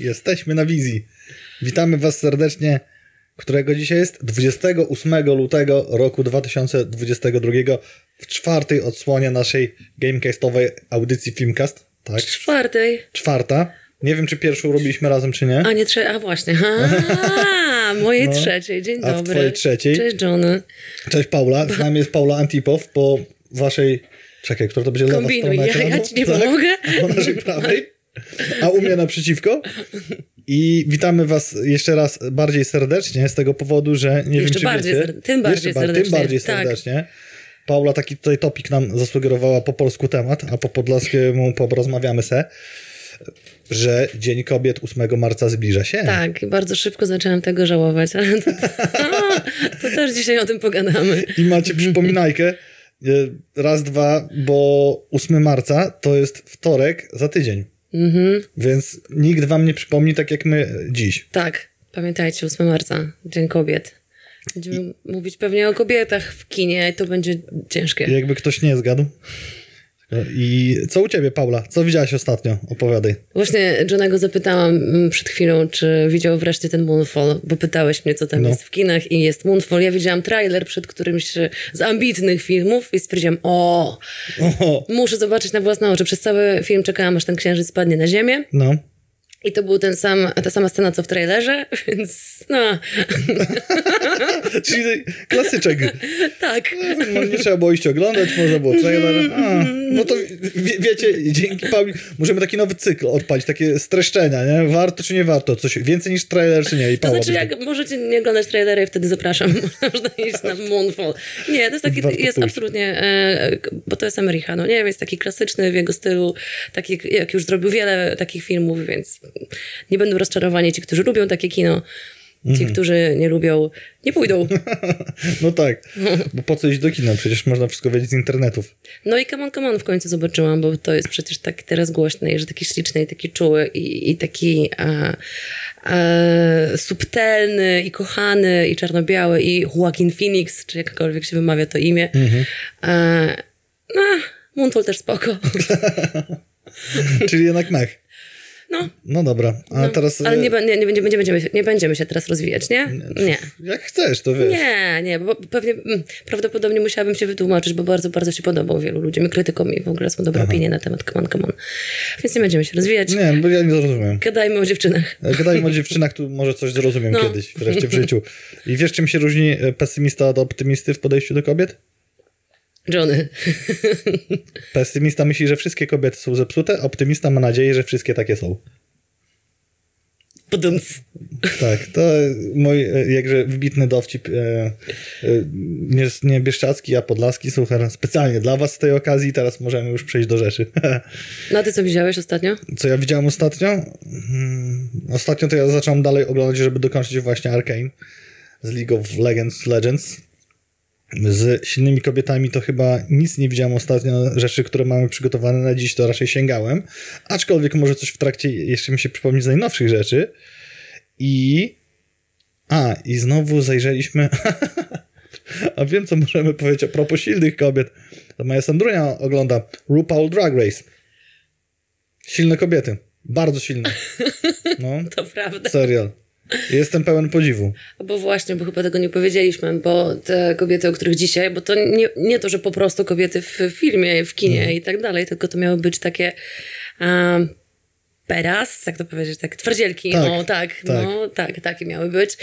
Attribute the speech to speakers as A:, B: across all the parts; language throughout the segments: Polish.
A: Jesteśmy na wizji. Witamy Was serdecznie, którego dzisiaj jest 28 lutego roku 2022 w czwartej odsłonie naszej gamecastowej audycji Filmcast. Tak,
B: Czwartej.
A: czwarta. Nie wiem, czy pierwszą robiliśmy razem, czy nie.
B: A nie trzeciej, a właśnie. A, mojej
A: No.
B: trzeciej. Dzień
A: A
B: dobry.
A: twojej trzeciej?
B: Cześć Johnny.
A: Cześć Paula, z nami jest Paula Antipow po waszej... Czekaj, która to będzie lewa
B: Kombinuj,
A: strona
B: ja-
A: ekranu?
B: ja ci nie
A: Tak?
B: pomogę.
A: A po naszej prawej. A u mnie naprzeciwko. I witamy was jeszcze raz bardziej serdecznie z tego powodu, że nie
B: Jeszcze
A: wiem, czy
B: bardziej
A: wiecie,
B: ser- tym bardziej
A: jeszcze ba- Tym
B: serdecznie,
A: bardziej
B: tak.
A: serdecznie. Paula taki tutaj topik nam zasugerowała po polsku temat, a po podlaskiemu porozmawiamy se, że Dzień Kobiet 8 marca zbliża się.
B: Tak, bardzo szybko zaczęłam tego żałować, ale to, a, to też dzisiaj o tym pogadamy.
A: I macie przypominajkę, e, raz, dwa, bo 8 marca to jest wtorek za tydzień.
B: Mhm,
A: Więc nikt wam nie przypomni tak jak my dziś.
B: tak, pamiętajcie, 8 marca, Dzień Kobiet. Będziemy mówić pewnie o kobietach w kinie i to będzie ciężkie.
A: Jakby ktoś nie zgadł. I co u ciebie, Paula? Co widziałaś ostatnio? Opowiadaj.
B: Właśnie Johnego zapytałam mm, przed chwilą, czy widział wreszcie ten Moonfall, bo pytałeś mnie, co tam
A: No.
B: jest w kinach i jest Moonfall. Ja widziałam trailer przed którymś z ambitnych filmów i stwierdziłam, o,
A: O,
B: muszę zobaczyć na własne oczy. Przez cały film czekałam, aż ten księżyc spadnie na ziemię.
A: no.
B: I to był ten sam, ta sama scena, co w trailerze, więc no,
A: Czyli klasyczek.
B: tak.
A: No, nie trzeba było iść oglądać, można było trailer. A, no to wie, wiecie, dzięki Pauli możemy taki nowy cykl odpalić, takie streszczenia, nie? Warto czy nie warto? Coś więcej niż trailer czy nie? I
B: To
A: Paula
B: znaczy,
A: będzie-
B: jak możecie nie oglądać trailery, wtedy zapraszam. Można iść na Moonfall. Nie, to jest taki,
A: Warto
B: jest
A: pójść.
B: absolutnie, e, bo to jest Americano, nie? Jest taki klasyczny w jego stylu, taki, jak już zrobił wiele takich filmów, więc nie będą rozczarowani ci, którzy lubią takie kino. Ci,
A: Mhm.
B: którzy nie lubią, nie pójdą.
A: No tak, bo po co iść do kina? Przecież można wszystko wiedzieć z internetów.
B: No i Come on, come on w końcu zobaczyłam, bo to jest przecież taki teraz głośny, że taki śliczny i taki czuły i, i taki e, e, subtelny i kochany i czarno-biały i Joaquin Phoenix, czy jakkolwiek się wymawia to imię. E, no, Moonfall też spoko.
A: Czyli jednak mech.
B: No,
A: No dobra, a
B: no.
A: teraz...
B: ale
A: e,
B: nie, nie, nie, będzie, będziemy, się- nie będziemy się teraz rozwijać, nie? Nie.
A: Jak chcesz, to wiesz.
B: Nie, nie, bo pewnie mm, prawdopodobnie musiałabym się wytłumaczyć, bo bardzo, bardzo się podobał wielu ludziom i krytykom i w ogóle są dobre opinie na temat Come on, come on. Więc nie będziemy się rozwijać.
A: Nie, bo ja nie zrozumiem.
B: Gadajmy o dziewczynach.
A: Gadajmy o dziewczynach, tu może coś zrozumiem
B: No.
A: kiedyś, wreszcie w życiu. I wiesz, czym się różni e, pesymista od optymisty w podejściu do kobiet?
B: Johnny.
A: Pesymista myśli, że wszystkie kobiety są zepsute, optymista ma nadzieję, że wszystkie takie są.
B: Podumc.
A: Tak, to mój e, jakże wybitny dowcip e, e, nie, nie Bieszczacki, a Podlaski, słuchaj, specjalnie dla was z tej okazji, teraz możemy już przejść do rzeczy.
B: No a ty co widziałeś ostatnio?
A: Co ja widziałem ostatnio? Hmm, ostatnio to ja zacząłem dalej oglądać, żeby dokończyć właśnie Arkane z League of Legends Legends. Z silnymi kobietami to chyba nic nie widziałem ostatnio. Rzeczy, które mamy przygotowane na dziś, to raczej sięgałem. Aczkolwiek może coś w trakcie jeszcze mi się przypomnieć z najnowszych rzeczy. I. A, i znowu zajrzeliśmy. A wiem, co możemy powiedzieć a propos silnych kobiet. To moja Sandrunia ogląda RuPaul Drag Race. Silne kobiety. Bardzo silne. No,
B: To prawda.
A: serial. Jestem pełen podziwu.
B: Bo właśnie, bo chyba tego nie powiedzieliśmy, bo te kobiety, o których dzisiaj, bo to nie, nie to, że po prostu kobiety w filmie, w kinie i tak dalej, tylko to miały być takie um, peras, jak to powiedzieć, tak, twardzielki,
A: Tak,
B: o tak,
A: tak.
B: no tak, takie miały być.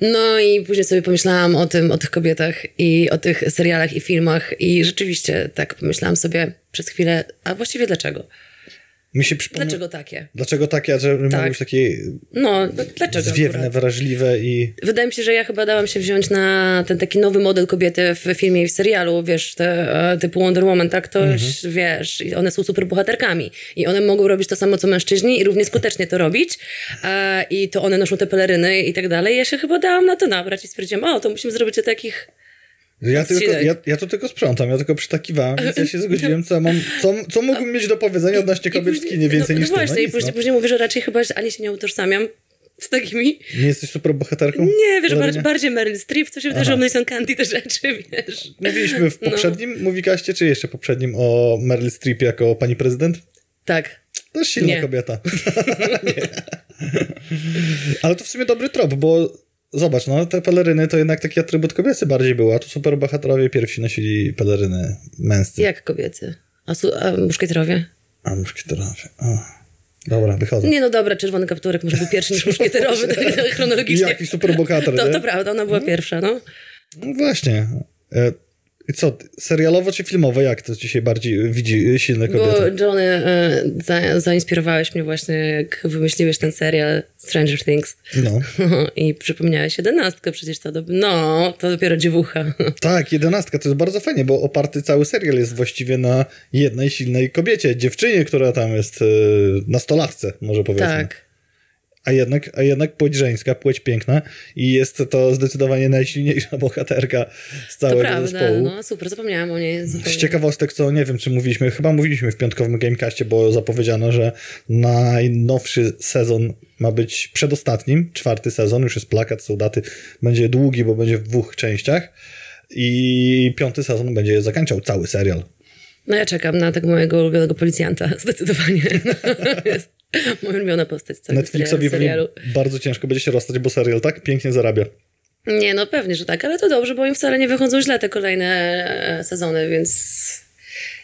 B: No i później sobie pomyślałam o tym, o tych kobietach i o tych serialach i filmach i rzeczywiście tak pomyślałam sobie przez chwilę, a właściwie dlaczego?
A: Mi się przypomina.
B: Dlaczego takie?
A: Dlaczego takie, że tak.
B: Tak.
A: być takie
B: No, dlaczego
A: zwiewne,
B: akurat?
A: wrażliwe i.
B: Wydaje mi się, że ja chyba dałam się wziąć na ten taki nowy model kobiety w filmie i w serialu, wiesz, te, e, typu Wonder Woman, tak, to wiesz, i one są super bohaterkami i one mogą robić to samo, co mężczyźni i równie skutecznie to robić e, i to one noszą te peleryny i tak dalej. Ja się chyba dałam na to nabrać i stwierdziłam, o, to musimy zrobić o takich...
A: Ja, tylko, ja, ja to tylko sprzątam, ja tylko przytakiwałem, więc ja się zgodziłem, co mam, co, co mógłbym mieć do powiedzenia odnośnie kobiet w kinie więcej
B: no,
A: niż
B: no
A: ty.
B: właśnie,
A: No
B: i później,
A: no.
B: później mówię, że raczej chyba ani się nie utożsamiam z takimi...
A: Nie jesteś super bohaterką?
B: Nie, wiesz, bardziej, bardziej Meryl Streep, co się wydarzyło, Mason Candy, te rzeczy, wiesz.
A: Mówiliśmy w
B: No.
A: poprzednim Mówikaście, czy jeszcze poprzednim o Meryl Streep jako pani prezydent?
B: Tak.
A: To jest silna
B: Nie.
A: kobieta. Ale to w sumie dobry trop, bo zobacz, no te peleryny to jednak taki atrybut kobiecy bardziej był, a tu superbohaterowie pierwsi nosili peleryny męscy.
B: Jak kobiecy? A, su- a muszkieterowie?
A: A muszkieterowie. O. Dobra, wychodzę.
B: Nie, no dobra, czerwony kapturek może był pierwszy niż muszkieterowy, tak, chronologicznie.
A: Jaki superbohater,
B: To,
A: nie?
B: to prawda, ona była pierwsza, no.
A: No właśnie. I co, serialowo czy filmowo? Jak to dzisiaj bardziej widzi silne
B: Bo
A: kobiety?
B: Johnny, e, za, zainspirowałeś mnie właśnie, jak wymyśliłeś ten serial Stranger Things.
A: No.
B: I przypomniałeś jedenastkę, przecież to, do... no, to dopiero dziewucha.
A: Tak, jedenastka to jest bardzo fajnie, bo oparty cały serial jest właściwie na jednej silnej kobiecie, dziewczynie, która tam jest e, nastolatce, może powiedzmy.
B: tak.
A: A jednak, a jednak płeć żeńska, płeć piękna i jest to zdecydowanie najsilniejsza bohaterka z
B: To
A: całego
B: prawda,
A: zespołu.
B: no super, zapomniałam o niej
A: Z
B: zupełnie.
A: ciekawostek, co nie wiem, czy mówiliśmy, chyba mówiliśmy w piątkowym Gamecastie, bo zapowiedziano, że najnowszy sezon ma być przedostatnim, czwarty sezon, już jest plakat, są daty, będzie długi, bo będzie w dwóch częściach i piąty sezon będzie zakończał cały serial.
B: No ja czekam na tego mojego ulubionego policjanta, zdecydowanie. moja ulubiona postać całego
A: Netflixowi
B: serialu.
A: bardzo ciężko będzie się rozstać, bo serial tak pięknie zarabia.
B: Nie, no pewnie, że tak, ale to dobrze, bo im wcale nie wychodzą źle te kolejne e, sezony, więc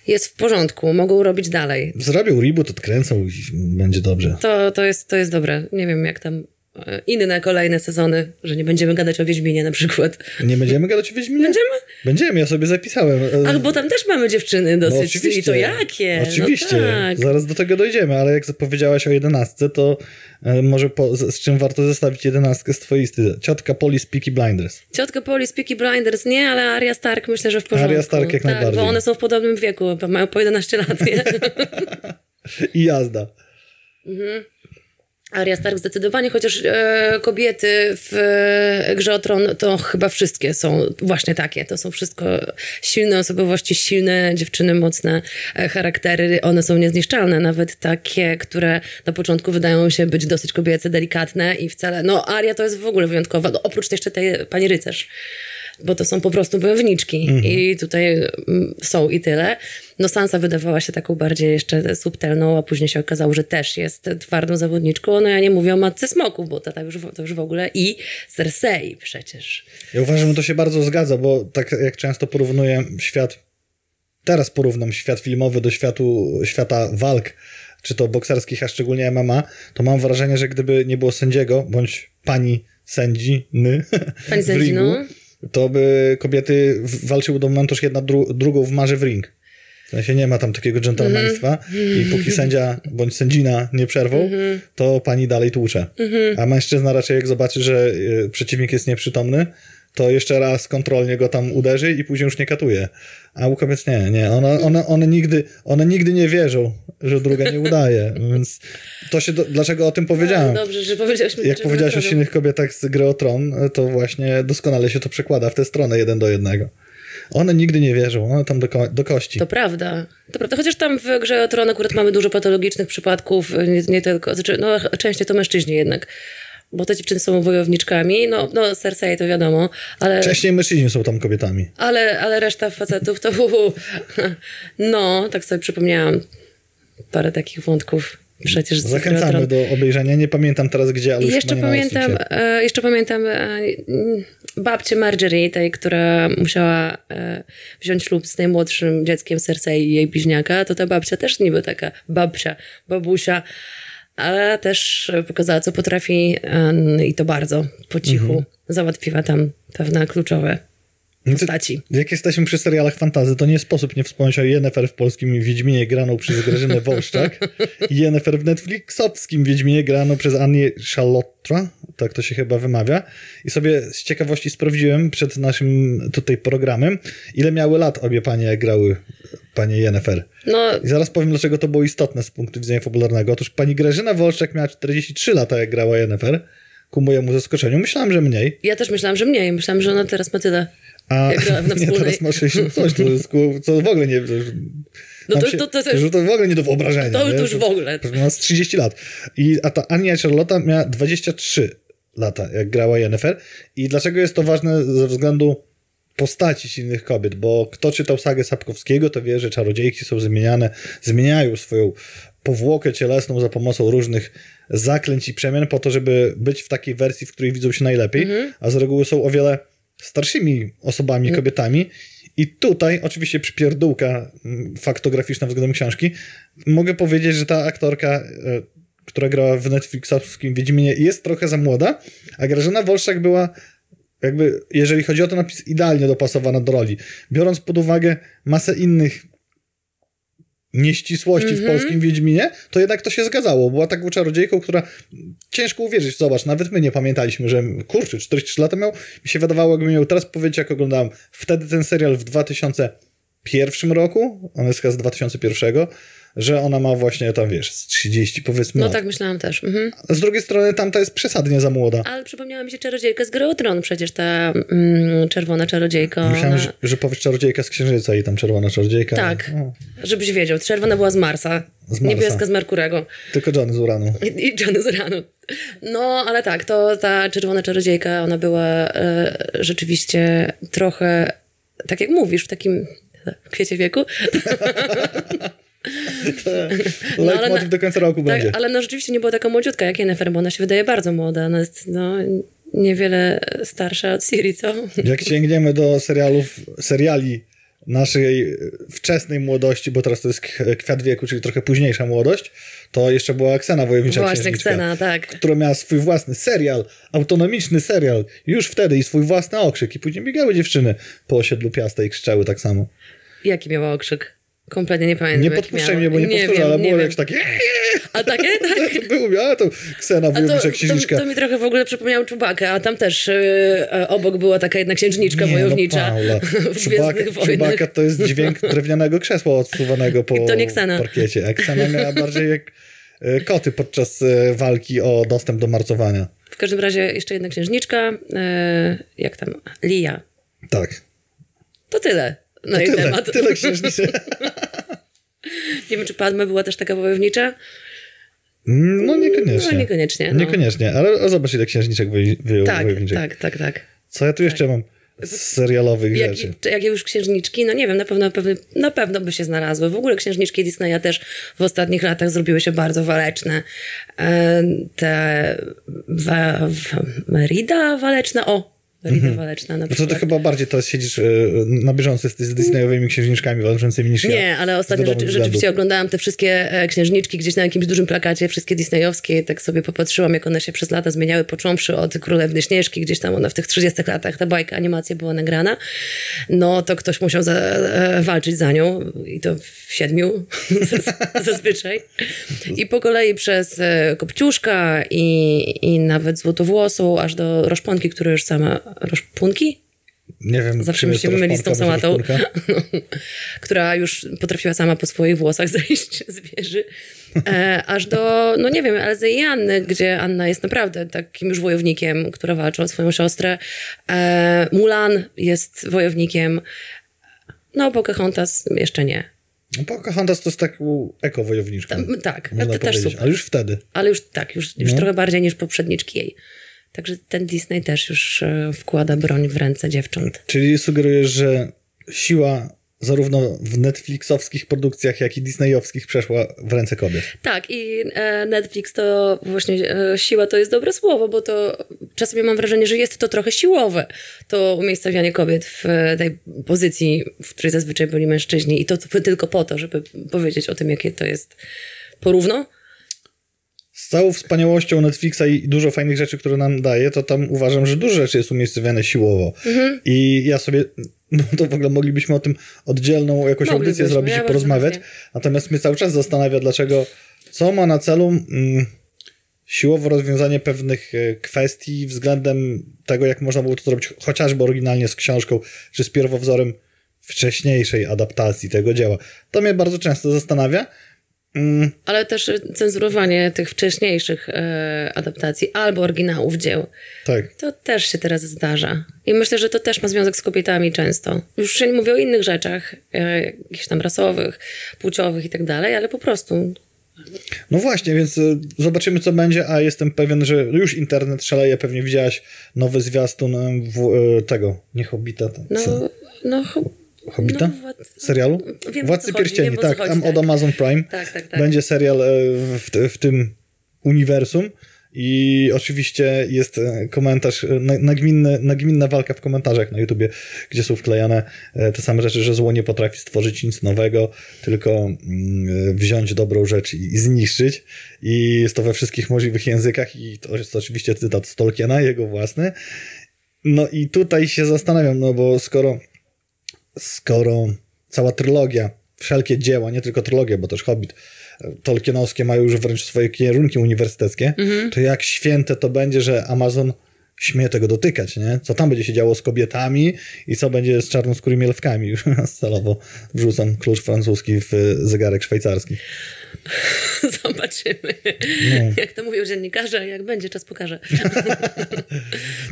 B: jest w porządku, mogą robić dalej.
A: Zrobią reboot, odkręcą i będzie dobrze.
B: To, to, jest, to jest dobre. Nie wiem, jak tam e, inne kolejne sezony, że nie będziemy gadać o Wiedźminie na przykład.
A: Nie będziemy gadać o Wiedźminie?
B: Będziemy?
A: Będziemy, ja sobie zapisałem. E,
B: Ach, bo tam też mamy dziewczyny
A: No
B: dosyć.
A: oczywiście.
B: I to jakie?
A: Oczywiście.
B: No tak.
A: Zaraz do tego dojdziemy, ale jak powiedziałaś o jedenastce, to e, może po, z, czym warto zestawić jedenastkę z twojej listy? Ciotka Polly z Peaky Blinders.
B: Ciotka Poli z Peaky Blinders nie, ale Arya Stark myślę, że w porządku.
A: Arya Stark jak
B: tak,
A: najbardziej.
B: bo one są w podobnym wieku, mają po 11 lat, nie?
A: I jazda.
B: Arya Stark zdecydowanie, chociaż e, kobiety w e, Grze o Tron to chyba wszystkie są właśnie takie. To są wszystko silne osobowości, silne dziewczyny, mocne e, charaktery. One są niezniszczalne, nawet takie, które na początku wydają się być dosyć kobiece, delikatne i wcale... No Arya to jest w ogóle wyjątkowa, no, oprócz jeszcze tej pani rycerz bo to są po prostu wojowniczki i tutaj mm, są i tyle. No Sansa wydawała się taką bardziej jeszcze subtelną, a później się okazało, że też jest twardą zawodniczką. No ja nie mówię o Matce Smoku, bo to, tak już, w- to już w ogóle i Cersei przecież.
A: Ja uważam, że to się bardzo zgadza, bo tak jak często porównuję świat, teraz porównam świat filmowy do światu, świata walk, czy to bokserskich, a szczególnie MMA, to mam wrażenie, że gdyby nie było sędziego, bądź pani sędzi, my,
B: Pani
A: w
B: sędzi,
A: ringu,
B: no.
A: To by kobiety walczyły do momentu, że jedna dru- drugą wmarzy w ring. W sensie nie ma tam takiego dżentelmeństwa i póki sędzia bądź sędzina nie przerwą, to pani dalej tłucze. A mężczyzna raczej jak zobaczy, że y, przeciwnik jest nieprzytomny, to jeszcze raz kontrolnie go tam uderzy i później już nie katuje. A u kobiet nie, nie. One, one, one, nigdy, one nigdy nie wierzą, że druga nie udaje. Więc to się, do, dlaczego o tym powiedziałem?
B: No, dobrze, że powiedziałeś mi
A: Jak powiedziałeś o silnych kobietach z gry o Tron, to właśnie doskonale się to przekłada w tę stronę jeden do jednego. One nigdy nie wierzą, one tam do, ko- do kości.
B: To prawda. To prawda. Chociaż tam w grze o Tron akurat mamy dużo patologicznych przypadków, nie, nie tylko, znaczy, no częściej to mężczyźni jednak. Bo te dziewczyny są wojowniczkami, no, no Cersei to wiadomo, ale...
A: Wcześniej mężczyźni są tam kobietami.
B: Ale, ale reszta facetów to. No, tak sobie przypomniałam parę takich wątków przecież z Gry o
A: Zachęcamy do obejrzenia. Nie pamiętam teraz gdzie, ale
B: jeszcze pamiętam, e, jeszcze pamiętam e, babcię Marjorie, tej, która musiała e, wziąć ślub z najmłodszym dzieckiem Cersei i jej bliźniaka, to ta babcia też niby taka babcia, babusia, ale też pokazała, co potrafi i to bardzo po cichu.
A: Mhm.
B: Załatwiła tam pewne kluczowe
A: No
B: postaci.
A: Jak jesteśmy przy serialach fantazy, to nie sposób nie wspomnieć o Yennefer w polskim Wiedźminie graną przez Grażynę Wołszczak i Yennefer w Netflixowskim Wiedźminie graną przez Annie Charlotra, tak to się chyba wymawia. I sobie z ciekawości sprawdziłem przed naszym tutaj programem, ile miały lat obie panie, jak grały panie Yennefer.
B: No,
A: I zaraz powiem, dlaczego to było istotne z punktu widzenia fabularnego. Otóż pani Grażyna Wolszczak miała 43 lata, jak grała Yennefer. Ku mojemu zaskoczeniu. Myślałem, że mniej.
B: ja też myślałam, że mniej. Myślałam, że ona teraz ma tyle.
A: A
B: wspólnej.
A: teraz ma 60 coś, to jest co w ogóle nie...
B: No to-
A: się-
B: to- to też-
A: że to w ogóle nie do wyobrażenia.
B: To- to już w ogóle.
A: To Ma z 30 lat. I, a ta Ania Charlotta miała 23 lata, jak grała Yennefer. I dlaczego jest to ważne ze względu postaci silnych kobiet? Bo kto czytał sagę Sapkowskiego, to wie, że czarodziejki są zmieniane, zmieniają swoją powłokę cielesną za pomocą różnych zaklęć i przemian po to, żeby być w takiej wersji, w której widzą się najlepiej, a z reguły są o wiele starszymi osobami, kobietami. I tutaj, oczywiście przypierdółka mm, faktograficzna względem książki, mogę powiedzieć, że ta aktorka, e, która grała w Netflixowskim Wiedźminie jest trochę za młoda, a Grażyna Wolszak była jakby, jeżeli chodzi o to napis, idealnie dopasowana do roli. Biorąc pod uwagę masę innych nieścisłości w polskim Wiedźminie, to jednak to się zgadzało. Była taką czarodziejką, która ciężko uwierzyć, zobacz, nawet my nie pamiętaliśmy, że kurczę, 43 lata miał, mi się wydawało, jakbym miał teraz powiedzieć, jak oglądałem wtedy ten serial w 2001 roku, on jest chyba z 2001, że ona ma właśnie tam, wiesz, z 30 powiedzmy
B: No
A: lat.
B: tak myślałam też. Mhm.
A: Z drugiej strony tamta jest przesadnie za młoda.
B: Ale przypomniała mi się czarodziejka z Gry Tron, przecież ta mm, czerwona czarodziejka.
A: Myślałem,
B: ona...
A: że, że powiesz czarodziejka z księżyca i tam czerwona czarodziejka.
B: Tak,
A: O,
B: żebyś wiedział. Czerwona była z Marsa,
A: Z Marsa.
B: niebieska z Merkurego
A: tylko Johnny z uranu.
B: i i Johnny z Uranu. No, ale tak, to ta czerwona czarodziejka, ona była e, rzeczywiście trochę, tak jak mówisz, w takim kwiecie wieku. No, ale na-
A: do końca roku będzie.
B: Tak, ale no rzeczywiście nie była taka młodziutka jak Yennefer, bo ona się wydaje bardzo młoda. Ona jest no, niewiele starsza od Ciri, co?
A: Jak sięgniemy do serialów, seriali naszej wczesnej młodości, bo teraz to jest kwiat wieku, czyli trochę późniejsza młodość, to jeszcze była Ksena Wojownicza
B: Właśnie, Ksena, tak.
A: która miała swój własny serial, autonomiczny serial, już wtedy i swój własny okrzyk i później biegały dziewczyny po osiedlu Piasta i krzyczały tak samo.
B: Jaki miała okrzyk? Kompletnie nie pamiętam.
A: Nie podpuszczaj mnie, bo nie, powtórzę,
B: wiem,
A: ale
B: nie
A: było jakieś takie
B: A takie? Tak.
A: to miała to Ksena
B: A to,
A: Wojownicza
B: to,
A: Księżniczka.
B: to mi trochę w ogóle przypomniał Czubakę, a tam też y, e, obok była taka jedna księżniczka
A: Nie,
B: wojownicza
A: No, Paula.
B: w
A: Czubaka. Czubaka to jest dźwięk drewnianego krzesła odsuwanego po
B: to nie Ksena.
A: parkiecie. A Ksena miała bardziej jak e, koty podczas e, walki o dostęp do marcowania.
B: W każdym razie jeszcze jedna księżniczka, e, jak tam, Lia.
A: Tak.
B: To tyle jej
A: Tyle,
B: temat.
A: tyle księżniczy.
B: Nie wiem, czy Padme była też taka wojownicza?
A: No niekoniecznie.
B: No, niekoniecznie, no.
A: Niekoniecznie, ale zobacz ile księżniczek woj,
B: Tak,
A: wojowniczych.
B: tak, tak, tak.
A: Co ja tu jeszcze mam z serialowych
B: Jak,
A: rzeczy?
B: czy- jak już księżniczki, no nie wiem, na pewno, na pewno, na pewno by się znalazły. W ogóle księżniczki Disneya też w ostatnich latach zrobiły się bardzo waleczne. E, Te wa, wa, Merida waleczna, o, Merida waleczna na
A: No to
B: przykład.
A: ty chyba bardziej teraz siedzisz e, na bieżąco z, z Disneyowymi księżniczkami walczącymi niż ja.
B: Nie, ale ostatnio rzeczy, rzeczywiście oglądałam te wszystkie e, księżniczki gdzieś na jakimś dużym plakacie, wszystkie disneyowskie, i tak sobie popatrzyłam, jak one się przez lata zmieniały, począwszy od Królewny Śnieżki, gdzieś tam ona w tych 30 latach, ta bajka, animacja była nagrana, no to ktoś musiał za, e, walczyć za nią i to w siedmiu zazwyczaj. I po kolei przez e, Kopciuszka i, i nawet Złotowłosą, aż do Roszponki, które już sama... Roszpunki?
A: Nie wiem,
B: Zawsze mi się myli z tą sałatą,
A: rozpąka.
B: która już potrafiła sama po swoich włosach zejść z wieży. E, aż do, no nie wiem, Elzy i Anny, gdzie Anna jest naprawdę takim już wojownikiem, która walczy o swoją siostrę. E, Mulan jest wojownikiem. No, Pocahontas jeszcze nie.
A: No, Pocahontas to jest taką ekowojowniczką.
B: Tam, tak,
A: można
B: też super.
A: Ale już wtedy.
B: Ale już tak, już, już
A: No.
B: trochę bardziej niż poprzedniczki jej. Także ten Disney też już e, wkłada broń w ręce dziewcząt.
A: Czyli sugerujesz, że siła zarówno w Netflixowskich produkcjach, jak i Disneyowskich przeszła w ręce kobiet.
B: Tak, i e, Netflix to właśnie e, siła to jest dobre słowo, bo to czasami mam wrażenie, że jest to trochę siłowe. To umiejscowianie kobiet w tej pozycji, w której zazwyczaj byli mężczyźni, i to tylko po to, żeby powiedzieć o tym, jakie to jest porówno.
A: Z całą wspaniałością Netflixa i dużo fajnych rzeczy, które nam daje, to tam uważam, że dużo rzeczy jest umiejscowione siłowo.
B: Mhm.
A: I ja sobie, no to w ogóle moglibyśmy o tym oddzielną jakąś
B: Moglibyśmy,
A: audycję zrobić
B: ja
A: i porozmawiać.
B: chętnie.
A: Natomiast mnie cały czas zastanawia, dlaczego, co ma na celu mm, siłowo rozwiązanie pewnych e, kwestii względem tego, jak można było to zrobić chociażby oryginalnie z książką, czy z pierwowzorem wcześniejszej adaptacji tego dzieła. To mnie bardzo często zastanawia. Mm,
B: Ale też e, cenzurowanie tych wcześniejszych e, adaptacji albo oryginałów dzieł.
A: tak.
B: To też się teraz zdarza. I myślę, że to też ma związek z kobietami często. Już nie mówię o innych rzeczach, e, jakichś tam rasowych, płciowych i tak dalej, ale po prostu
A: No właśnie, więc y, zobaczymy, co będzie, a jestem pewien, że już internet szaleje. Pewnie widziałaś nowy zwiastun w, y, tego, nie Hobbita, co?
B: No, no,
A: Hobbita?
B: No, wład-
A: Serialu?
B: Wiem,
A: Władcy Pierścieni,
B: wiem,
A: tak,
B: chodzi,
A: tam
B: tak.
A: od Amazon Prime.
B: Tak, tak, tak.
A: Będzie serial e, w, w tym uniwersum i oczywiście jest e, komentarz, e, na- nagminny, nagminna walka w komentarzach na YouTubie, gdzie są wklejane te same rzeczy, że zło nie potrafi stworzyć nic nowego, tylko mm, wziąć dobrą rzecz i, i zniszczyć i jest to we wszystkich możliwych językach i to jest oczywiście cytat z Tolkiena, jego własny. No i tutaj się zastanawiam, no bo skoro skoro cała trylogia, wszelkie dzieła, nie tylko trylogia, bo też Hobbit, Tolkienowskie mają już wręcz swoje kierunki uniwersyteckie, to jak święte to będzie, że Amazon śmie tego dotykać, nie? Co tam będzie się działo z kobietami i co będzie z czarnoskórymi elfkami. Już celowo wrzucam klucz francuski w zegarek szwajcarski.
B: Zobaczymy.
A: No.
B: Jak to mówią dziennikarze, jak będzie, czas pokaże.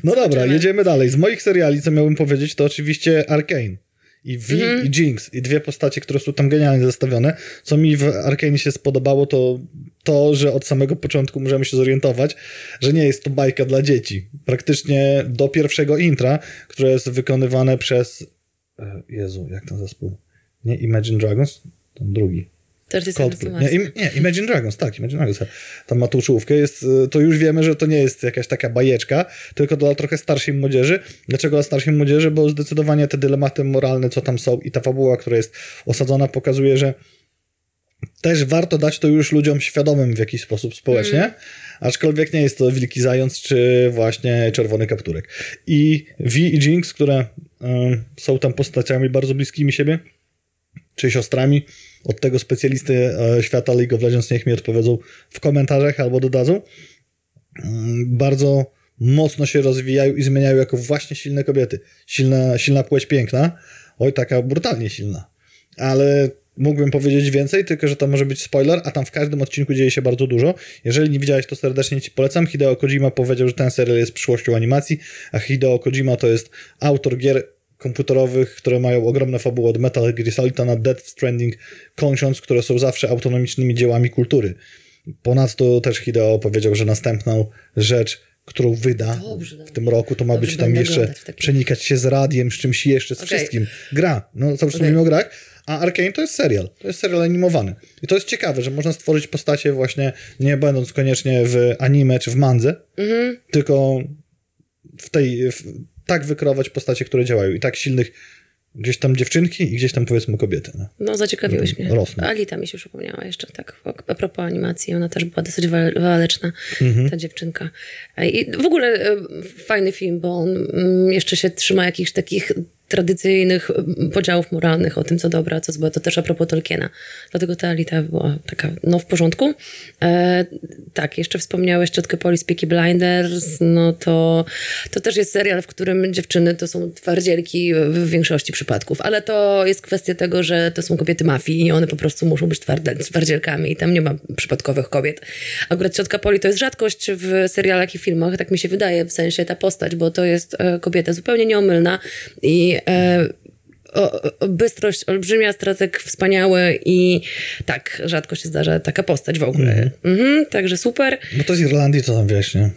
A: No dobra,
B: Zobaczymy.
A: jedziemy dalej. Z moich seriali, co miałbym powiedzieć, to oczywiście Arkane. I V
B: Mhm.
A: i Jinx. I dwie postacie, które są tam genialnie zestawione. Co mi w Arkane się spodobało, to to, że od samego początku możemy się zorientować, że nie jest to bajka dla dzieci. Praktycznie do pierwszego intra, które jest wykonywane przez... e, Jezu, jak ten zespół? Nie Imagine Dragons? Ten drugi.
B: 47
A: Coldplay.
B: Mars.
A: Nie, im, nie, Imagine Dragons, tak, Imagine Dragons. Tam ma tą czołówkę, jest, y, to już wiemy, że to nie jest jakaś taka bajeczka, tylko dla trochę starszej młodzieży. Dlaczego dla starszej młodzieży? Bo zdecydowanie te dylematy moralne, co tam są i ta fabuła, która jest osadzona, pokazuje, że też warto dać to już ludziom świadomym w jakiś sposób społecznie, aczkolwiek nie jest to Wilki Zając czy właśnie Czerwony Kapturek. I V i Jinx, które y, są tam postaciami bardzo bliskimi siebie, czy siostrami od tego specjalisty e, świata League of Legends, niech mi odpowiedzą w komentarzach albo dodadzą. Mm, Bardzo mocno się rozwijają i zmieniają jako właśnie silne kobiety. Silna, silna płeć piękna, oj taka brutalnie silna. Ale mógłbym powiedzieć więcej, tylko że to może być spoiler, a tam w każdym odcinku dzieje się bardzo dużo. Jeżeli nie widziałeś, to serdecznie ci polecam. Hideo Kojima powiedział, że ten serial jest przyszłością animacji, a Hideo Kojima to jest autor gier komputerowych, które mają ogromne fabuły od Metal Gear Solid na Death Stranding, kończąc, które są zawsze autonomicznymi dziełami kultury. Ponadto też Hideo powiedział, że następną rzecz, którą wyda
B: Dobrze,
A: w tym roku, to ma
B: Dobrze,
A: być tam jeszcze przenikać się z radiem, z czymś jeszcze, z
B: Okej.
A: wszystkim. Gra. No cały czas
B: Okej.
A: mówimy o grach. A Arkane to jest serial. To jest serial animowany. I to jest ciekawe, że można stworzyć postacie właśnie nie będąc koniecznie w anime czy w mandze,
B: Mhm.
A: tylko w tej, w, tak wykreować postacie, które działają i tak silnych gdzieś tam dziewczynki i gdzieś tam powiedzmy kobiety. No.
B: No, zaciekawiłeś mnie.
A: Rosną.
B: Alita mi się przypomniała jeszcze, tak, a propos animacji, ona też była dosyć wa- waleczna,
A: Mhm.
B: ta dziewczynka. I w ogóle e, fajny film, bo on mm, jeszcze się trzyma jakichś takich tradycyjnych podziałów moralnych o tym, co dobra, co złe. To też a propos Tolkiena. Dlatego ta Alita była taka, no w porządku. E, tak, jeszcze wspomniałeś Ciotkę Poli z Peaky Blinders, no to, to też jest serial, w którym dziewczyny to są twardzielki w większości przypadków, ale to jest kwestia tego, że to są kobiety mafii i one po prostu muszą być twardzielkami i tam nie ma przypadkowych kobiet. Akurat Ciotka Poli to jest rzadkość w serialach i filmach, tak mi się wydaje, w sensie ta postać, bo to jest e, kobieta zupełnie nieomylna i e, o, o, bystrość olbrzymia, stratek wspaniały i tak, rzadko się zdarza taka postać w ogóle. Mhm, także super.
A: Bo to z Irlandii, co tam wiesz, nie?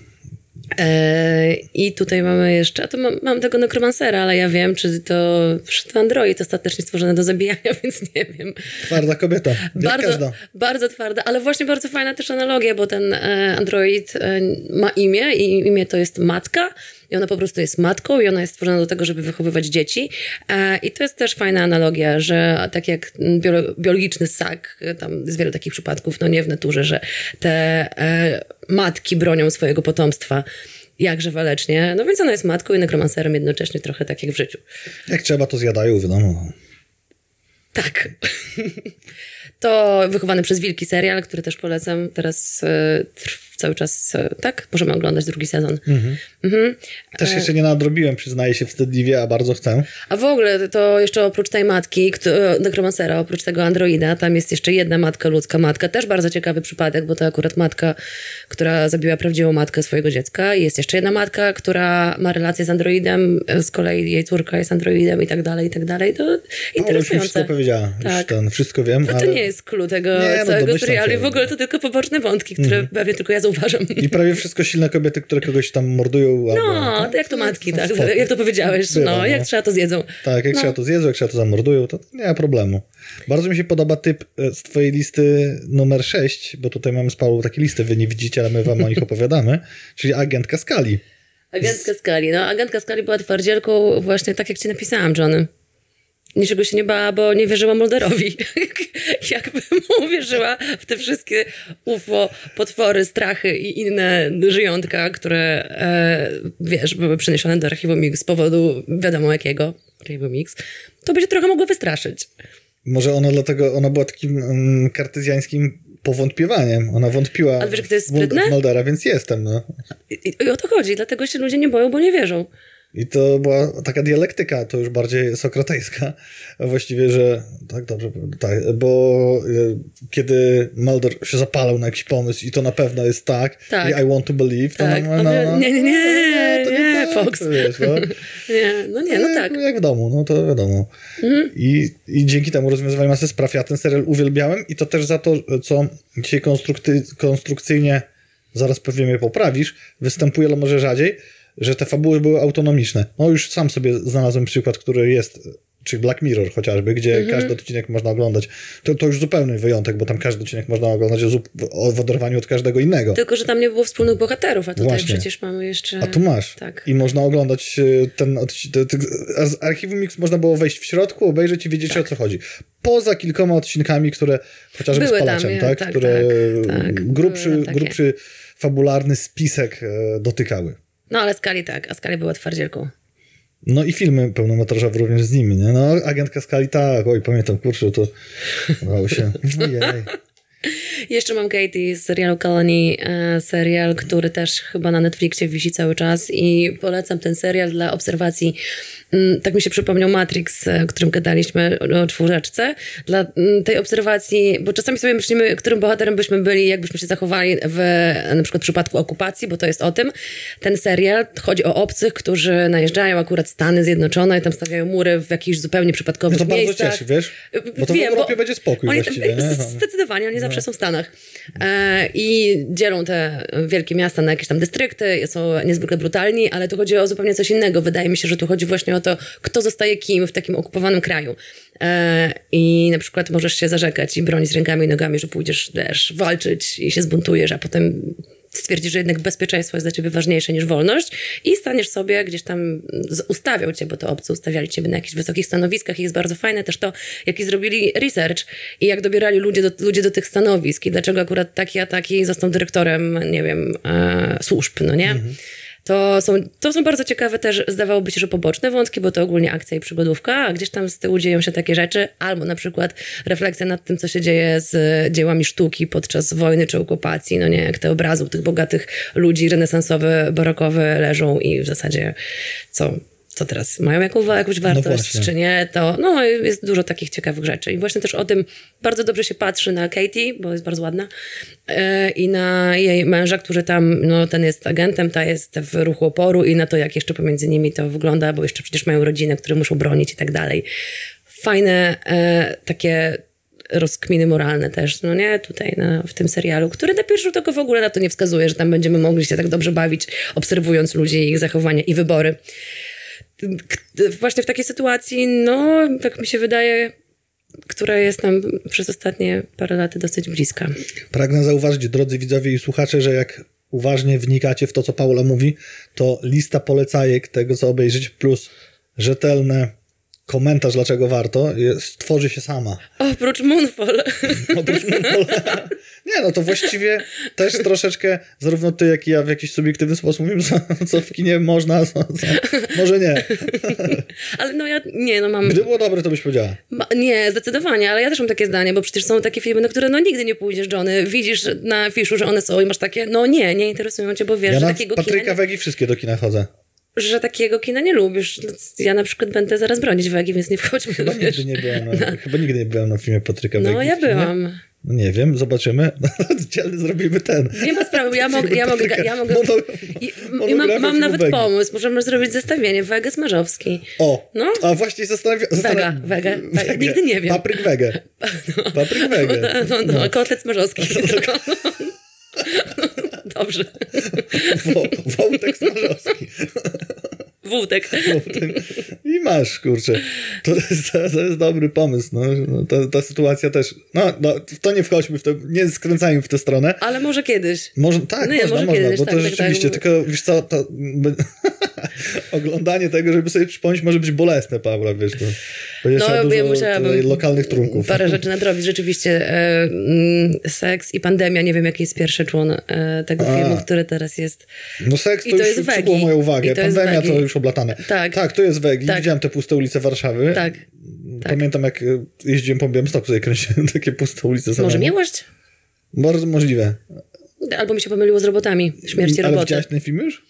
B: E, I tutaj mamy jeszcze, a to mam, mam tego nekromansera, ale ja wiem, czy to, czy to android ostatecznie stworzony do zabijania, więc nie wiem.
A: Twarda kobieta.
B: Bardzo, bardzo twarda, ale właśnie bardzo fajna też analogia, bo ten e, android e, ma imię i imię to jest matka i ona po prostu jest matką i ona jest stworzona do tego, żeby wychowywać dzieci. E, I to jest też fajna analogia, że tak jak biolo- biologiczny ssak, tam jest wiele takich przypadków, no nie w naturze, że te e, matki bronią swojego potomstwa jakże walecznie, no więc ona jest matką i nekromancerem jednocześnie trochę tak jak w życiu.
A: Jak trzeba, to zjadają, wiadomo.
B: Tak. To wychowany przez Wilki serial, który też polecam. Teraz e, trw cały czas, e, tak? Możemy oglądać drugi sezon. Mhm.
A: Też jeszcze nie nadrobiłem, przyznaję się wstydliwie, a bardzo chcę.
B: A w ogóle to jeszcze oprócz tej matki, kto- nekromancera, oprócz tego androida, tam jest jeszcze jedna matka, ludzka matka. Też bardzo ciekawy przypadek, bo to akurat matka, która zabiła prawdziwą matkę swojego dziecka. I Jest jeszcze jedna matka, która ma relację z androidem, e, z kolei jej córka jest androidem i tak dalej, i tak dalej. To
A: Ale już mi
B: interesujące.
A: wszystko powiedziała. Już
B: Tak.
A: ten, wszystko wiem,
B: No
A: ale...
B: to nie jest clue tego
A: Nie, no
B: całego serialu. w ogóle to tylko poboczne wątki, które pewnie tylko ja uważam.
A: I prawie wszystko silne kobiety, które kogoś tam mordują.
B: No,
A: albo,
B: jak to matki, tak,
A: spoko.
B: jak to powiedziałeś.
A: Bywa,
B: No, jak
A: no.
B: trzeba to zjedzą.
A: Tak, jak
B: No.
A: trzeba to zjedzą, jak trzeba to zamordują, to nie ma problemu. Bardzo mi się podoba typ e, z twojej listy numer 6, bo tutaj mamy z Paulą takie listy, wy nie widzicie, ale my wam o nich opowiadamy, czyli agentka Skali.
B: Agentka Skali. No, agentka Skali była twardzielką właśnie tak, jak ci napisałam, Johnny. Niczego się nie bała, bo nie wierzyła Mulderowi. Jakby mu uwierzyła w te wszystkie UFO, potwory, strachy i inne żyjątka, które, e, wiesz, były przeniesione do archiwum Mix z powodu wiadomo jakiego, archiwum Mix, to by się trochę mogło wystraszyć.
A: Może ona dlatego, ona była takim mm, kartezjańskim powątpiewaniem. Ona wątpiła
B: Ale wiesz, jest
A: w Mul-
B: sprytne?
A: w Muldera, więc jestem, no.
B: I, I o to chodzi, dlatego się ludzie nie boją, bo nie wierzą.
A: I to była taka dialektyka, to już bardziej sokratejska, właściwie, że tak dobrze, tak, bo e, kiedy Mulder się zapalał na jakiś pomysł i to na pewno jest tak,
B: Tak.
A: i I want to believe, to
B: Tak.
A: no, no, no,
B: nie, nie, nie,
A: to
B: nie,
A: tak,
B: Fox.
A: Wiesz, no.
B: Nie, no nie, no tak.
A: Jak, jak w domu, no to wiadomo. I, I dzięki temu rozwiązywali masę spraw. Ja ten serial uwielbiałem i to też za to, co dzisiaj konstrukty, konstrukcyjnie, zaraz pewnie mnie poprawisz, występuje, ale może rzadziej, że te fabuły były autonomiczne. No już sam sobie znalazłem przykład, który jest, czy Black Mirror chociażby, gdzie
B: Mhm.
A: każdy odcinek można oglądać. To, to już zupełny wyjątek, bo tam każdy odcinek można oglądać w oderwaniu od każdego innego.
B: Tylko, że tam nie było wspólnych bohaterów, a tutaj
A: Właśnie.
B: przecież mamy jeszcze...
A: A tu masz.
B: Tak.
A: I można oglądać e, ten odcinek. Z archiwum Mix można było wejść w środku, obejrzeć i wiedzieć o co chodzi. Poza kilkoma odcinkami, które chociażby
B: Były
A: z
B: tam,
A: Palaczem,
B: je,
A: tak?
B: tak,
A: które
B: tak, tak.
A: grubszy, grubszy fabularny spisek e, dotykały.
B: No ale Skali tak, a Skali była twardzielką.
A: No i filmy pełnometrażowe również z nimi, nie? No, agentka Skali, tak, oj, pamiętam, kurczę, to udało się. Ojej.
B: Jeszcze mam Katie z serialu Colony, e, serial, który też chyba na Netflixie wisi cały czas i polecam ten serial dla obserwacji. Mm, Tak mi się przypomniał Matrix, e, o którym gadaliśmy o czwóreczce. Dla mm, tej obserwacji, bo czasami sobie myślimy, którym bohaterem byśmy byli, jakbyśmy się zachowali w na przykład przypadku okupacji, bo to jest o tym. Ten serial chodzi o obcych, którzy najeżdżają akurat Stany Zjednoczone i tam stawiają mury w jakichś zupełnie
A: No
B: przypadkowych
A: to bardzo
B: miejscach.
A: cieszy, wiesz? Bo to
B: Wiem,
A: w Europie
B: bo
A: będzie spokój
B: oni?
A: No.
B: Zdecydowanie, oni zawsze są w Stanach. E, I dzielą te wielkie miasta na jakieś tam dystrykty, są niezwykle brutalni, ale tu chodzi o zupełnie coś innego. Wydaje mi się, że tu chodzi właśnie o to, kto zostaje kim w takim okupowanym kraju. E, I na przykład możesz się zarzekać i bronić rękami i nogami, że pójdziesz też walczyć i się zbuntujesz, a potem stwierdzisz, że jednak bezpieczeństwo jest dla ciebie ważniejsze niż wolność i staniesz sobie gdzieś tam, ustawiał cię, bo to obcy ustawiali ciebie na jakichś wysokich stanowiskach i jest bardzo fajne też to, jaki zrobili research i jak dobierali ludzie do, ludzie do tych stanowisk i dlaczego akurat taki a taki został dyrektorem, nie wiem, e, służb, no nie? To są, to są bardzo ciekawe też, zdawałoby się, że poboczne wątki, bo to ogólnie akcja i przygodówka, a gdzieś tam z tyłu dzieją się takie rzeczy, albo na przykład refleksja nad tym, co się dzieje z dziełami sztuki podczas wojny czy okupacji, no nie, jak te obrazy tych bogatych ludzi renesansowe, barokowe leżą i w zasadzie co, co teraz, mają jaką, jakąś wartość,
A: właśnie.
B: czy nie, to no, jest dużo takich ciekawych rzeczy. I właśnie też o tym bardzo dobrze się patrzy na Katie, bo jest bardzo ładna, e, i na jej męża, który tam, no ten jest agentem, ta jest w ruchu oporu i na to, jak jeszcze pomiędzy nimi to wygląda, bo jeszcze przecież mają rodzinę, które muszą bronić i tak dalej. Fajne e, takie rozkminy moralne też, no nie, tutaj na, w tym serialu, który na pierwszy rzut oka w ogóle na to nie wskazuje, że tam będziemy mogli się tak dobrze bawić, obserwując ludzi, ich zachowania i wybory właśnie w takiej sytuacji, no, tak mi się wydaje, która jest nam przez ostatnie parę lat dosyć bliska.
A: Pragnę zauważyć, drodzy widzowie i słuchacze, że jak uważnie wnikacie w to, co Paula mówi, to lista polecajek tego, co obejrzeć, plus rzetelny komentarz, dlaczego warto, jest, tworzy się sama.
B: Oprócz Moonfall.
A: Oprócz Moonfalla. Nie, no to właściwie też troszeczkę, zarówno ty, jak i ja w jakiś subiektywny sposób mówimy, co, co w kinie można, co, co może nie.
B: Ale no ja, nie, no mam...
A: Gdyby było dobre, to byś powiedziała.
B: Ma, nie, zdecydowanie, ale ja też mam takie zdanie, bo przecież są takie filmy, na które no nigdy nie pójdziesz, Johnny. Widzisz na fiszu, że one są i masz takie, no nie, nie interesują cię, bo wiesz,
A: Ja
B: że takiego
A: Patryka
B: kina...
A: Wegi wszystkie do kina chodzę.
B: Że takiego kina nie lubisz. Ja na przykład będę zaraz bronić wagi, więc nie wchodźmy.
A: Chyba
B: wiesz.
A: nigdy nie byłem na, chyba nigdy nie byłem na filmie Patryka Wegi.
B: No ja byłam.
A: No nie wiem, zobaczymy. Zrobimy ten.
B: Nie ma sprawy, ja mogę, ja mogę, ja mogę
A: Mono,
B: i, i mam, mam nawet
A: Wegi.
B: pomysł, możemy zrobić zestawienie Wege Smarzowski.
A: O,
B: No.
A: a właśnie zastanawiam
B: Wega, wege, wege. Nigdy nie wiem.
A: Papryk wege. Papryk wege.
B: No, no, no, kotlet Smarzowski. Dobrze.
A: Wo, Wołtek Smarzowski.
B: Wółtek.
A: I masz, kurczę. To jest, to jest dobry pomysł. No. No, ta, ta sytuacja też. No, no, to nie wchodźmy w to, nie skręcajmy w tę stronę.
B: Ale może kiedyś.
A: Może, tak,
B: No
A: można,
B: może
A: można,
B: kiedyś,
A: bo
B: tak,
A: to
B: tak,
A: rzeczywiście,
B: tak.
A: tylko wiesz co, to oglądanie tego, żeby sobie przypomnieć, może być bolesne, Paula, wiesz, to będzie trzeba
B: No, ja
A: dużo
B: musiałabym
A: lokalnych trunków.
B: Parę rzeczy nadrobić. Rzeczywiście e, mm, seks i pandemia. Nie wiem, jaki jest pierwszy człon e, tego
A: A.
B: filmu, który teraz jest.
A: No seks to,
B: I to
A: już
B: jest
A: przykuło moją uwagę.
B: To
A: Pandemia to już
B: Tak.
A: Tak, to jest Wegi.
B: Tak.
A: Widziałem te puste ulice Warszawy.
B: Tak. tak.
A: Pamiętam, jak e, jeździłem po Białymstoku, sobie kręciłem takie puste ulice.
B: Może
A: samemu.
B: miłość?
A: Bardzo możliwe.
B: Albo mi się pomyliło z robotami. Śmierć i
A: Ale
B: roboty.
A: widziałeś ten film już?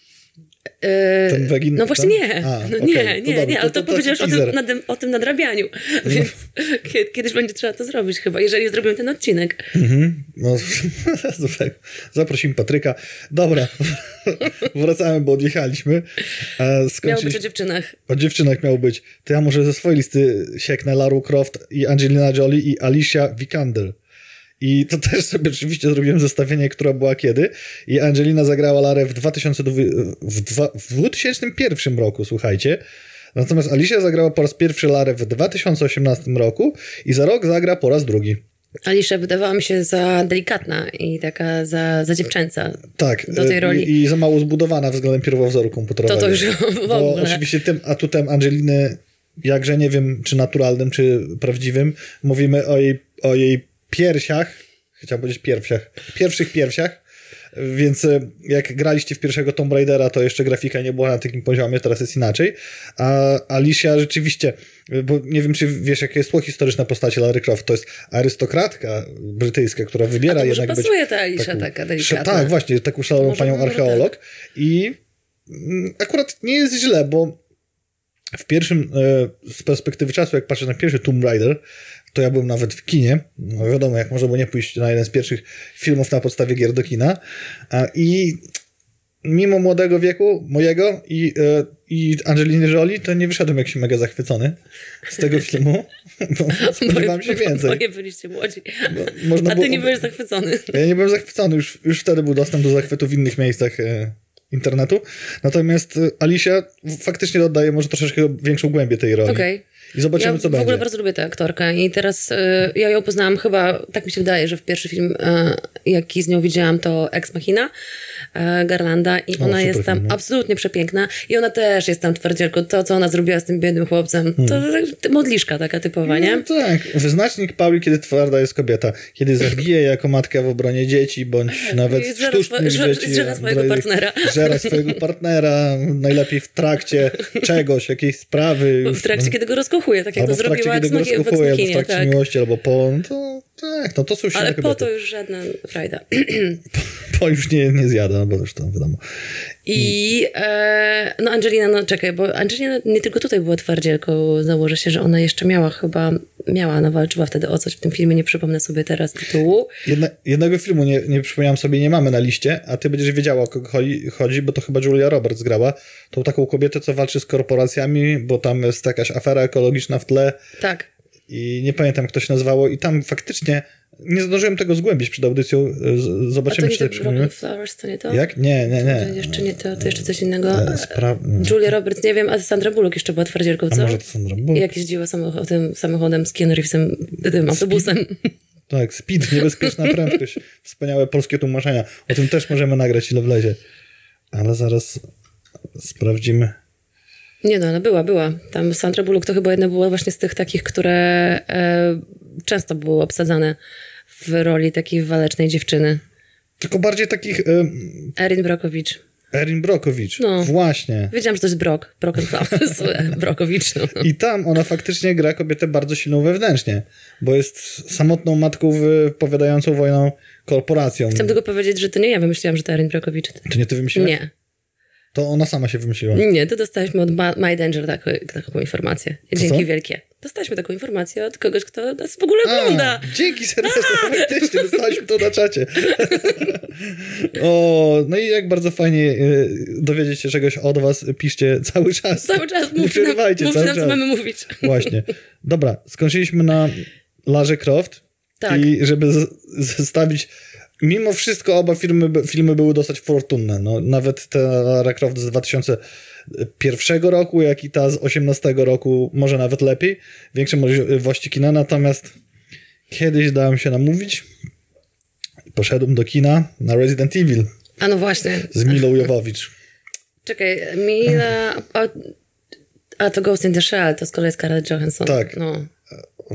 A: Ten Wegin-
B: no właśnie nie.
A: A,
B: no
A: okej,
B: nie,
A: to
B: nie, nie,
A: to-
B: ale
A: to
B: to, powiedziałeś o tym, o tym nadrabianiu. Więc kie- kiedyś będzie trzeba to zrobić chyba, jeżeli zrobimy ten odcinek.
A: Mhm. No, super. Zaprosimy Patryka. Dobra, wracamy, bo odjechaliśmy. E,
B: Miało być o dziewczynach.
A: O dziewczynach miał być. To ja może ze swojej listy sieknę Lara Croft i Angelina Jolie i Alicia Vikander. I to też sobie oczywiście zrobiłem zestawienie, która była kiedy. I Angelina zagrała Larę w, 2002, w, dwa, w 2001 roku, słuchajcie. Natomiast Alicia zagrała po raz pierwszy Larę w 2018 roku i za rok zagra po raz drugi.
B: Alicia wydawała mi się za delikatna i taka za, za dziewczęca.
A: Tak.
B: Do tej
A: e,
B: roli.
A: I, I za mało zbudowana względem pierwowzoru komputerowego.
B: To to już w
A: Bo
B: ogóle.
A: oczywiście tym atutem Angeliny, jakże nie wiem, czy naturalnym, czy prawdziwym, mówimy o jej, o jej piersiach, chciałbym powiedzieć piersiach, pierwszych piersiach, więc e, jak graliście w pierwszego Tomb Raidera, to jeszcze grafika nie była na takim poziomie, teraz jest inaczej. A Alicia rzeczywiście, e, bo nie wiem, czy wiesz, jakie jest tło historyczne postaci Larry Croft, to jest arystokratka brytyjska, która wybiera
B: A to
A: jednak
B: pasuje
A: być
B: ta Alicia
A: taką-
B: taka delikatna.
A: Tak, właśnie, taką szaloną panią archeolog i mm, akurat nie jest źle, bo w pierwszym, e, z perspektywy czasu, jak patrzę na pierwszy Tomb Raider, to ja byłem nawet w kinie. No wiadomo, jak można było nie pójść na jeden z pierwszych filmów na podstawie gier do kina. I mimo młodego wieku mojego i, e, i Angeliny Jolie, to nie wyszedłem jakiś mega zachwycony z tego filmu, bo spodziewałem się więcej.
B: Boję byliście młodzi.
A: Bo
B: A ty nie byłeś zachwycony.
A: ja nie byłem zachwycony, już, już wtedy był dostęp do zachwytu w innych miejscach e, internetu. Natomiast e, Alicia faktycznie oddaje może troszeczkę większą głębię tej roli.
B: Okej.
A: I zobaczymy,
B: ja
A: co
B: w
A: będzie.
B: ogóle bardzo lubię tę aktorkę i teraz y, ja ją poznałam chyba, tak mi się wydaje, że w pierwszy film, y, jaki z nią widziałam, to Ex Machina y, Garlanda i ona
A: super
B: jest tam
A: film, no.
B: absolutnie przepiękna i ona też jest tam twardzielką. To, co ona zrobiła z tym biednym chłopcem, to
A: Hmm.
B: tak modliszka taka typowa, nie?
A: No tak, wyznacznik Pauli, kiedy twarda jest kobieta. Kiedy zabije jako matka w obronie dzieci, bądź nawet
B: I zżera
A: sztucznych
B: swo-
A: dzieci.
B: zżera swojego partnera.
A: Zżera swojego partnera, najlepiej w trakcie czegoś, jakiejś sprawy.
B: W trakcie, kiedy go rozkochuje, tak jak
A: albo
B: to zrobiła w Ex
A: rozkochuje, albo w trakcie
B: tak.
A: miłości, albo po, no to tak, no to są
B: Ale
A: kobiety.
B: po to już żadna frajda.
A: Po już nie, nie zjada, no bo już to wiadomo.
B: I e, no Angelina, no czekaj, bo Angelina nie tylko tutaj była twardzielką, założę się, że ona jeszcze miała chyba, miała, ona walczyła wtedy o coś w tym filmie, nie przypomnę sobie teraz tytułu.
A: Jedne, jednego filmu nie, nie przypomniałem sobie, nie mamy na liście, a ty będziesz wiedziała o kogo chodzi, chodzi, bo to chyba Julia Roberts grała. Tą taką kobietę, co walczy z korporacjami, bo tam jest jakaś afera ekologiczna w tle
B: Tak.
A: i nie pamiętam, jak to się nazywało i tam faktycznie nie zdążyłem tego zgłębić przed audycją. Z-
B: A to
A: Zobaczymy,
B: nie
A: czy
B: to Flowers, to nie to?
A: Jak? Nie, nie,
B: To
A: nie.
B: jeszcze nie to, to jeszcze coś innego.
A: E, Spra-
B: Julia Roberts, nie wiem, a Sandra Bullock jeszcze była twardzielką,
A: a
B: co?
A: może to Sandra Bullock?
B: Jak jeździła samochodem, samochodem z Keanu Reevesem, tym autobusem.
A: Tak, Speed, niebezpieczna prędkość. Wspaniałe polskie tłumaczenia. O tym też możemy nagrać, ile wlezie. Ale zaraz sprawdzimy.
B: Nie no, ona była, była. Tam Sandra Bullock to chyba jedna była właśnie z tych takich, które e, często były obsadzane w roli takiej walecznej dziewczyny.
A: Tylko bardziej takich... em,
B: Erin Brokowicz.
A: Erin Brokowicz.
B: No.
A: Właśnie.
B: Wiedziałam, że to jest Brok. Flowers. Brokowicz. No.
A: I tam ona faktycznie gra kobietę bardzo silną wewnętrznie, bo jest samotną matką wypowiadającą wojną korporacjom.
B: Chcę tylko powiedzieć, że to nie ja wymyśliłam, że to Erin Brokowicz.
A: To nie ty wymyśliłeś?
B: Nie.
A: To ona sama się wymyśliła.
B: Nie, to dostaliśmy od My Danger taką, taką informację. Dzięki wielkie. Dostaliśmy taką informację od kogoś, kto nas w ogóle ogląda.
A: dzięki serdecznie, faktycznie, dostaliśmy to na czacie. o, no i jak bardzo fajnie y, dowiedzieć się czegoś od was, piszcie cały czas.
B: Cały czas
A: Nie
B: mówcie nam, mówcie
A: cały
B: nam co
A: czas.
B: mamy mówić.
A: Właśnie. Dobra, skończyliśmy na Larze Croft.
B: Tak.
A: I żeby z- zestawić mimo wszystko oba filmy, filmy były dosyć fortunne. No, nawet ta Lara Croft z 2001 roku, jak i ta z 18 roku, może nawet lepiej. Większe możliwości kina, natomiast kiedyś dałem się namówić. Poszedłem do kina na Resident Evil
B: A no właśnie.
A: z Milą Jowowicz.
B: Czekaj, Mila... A, a to Ghost in the Shell, to z kolei Scarlett Johansson.
A: Tak.
B: No.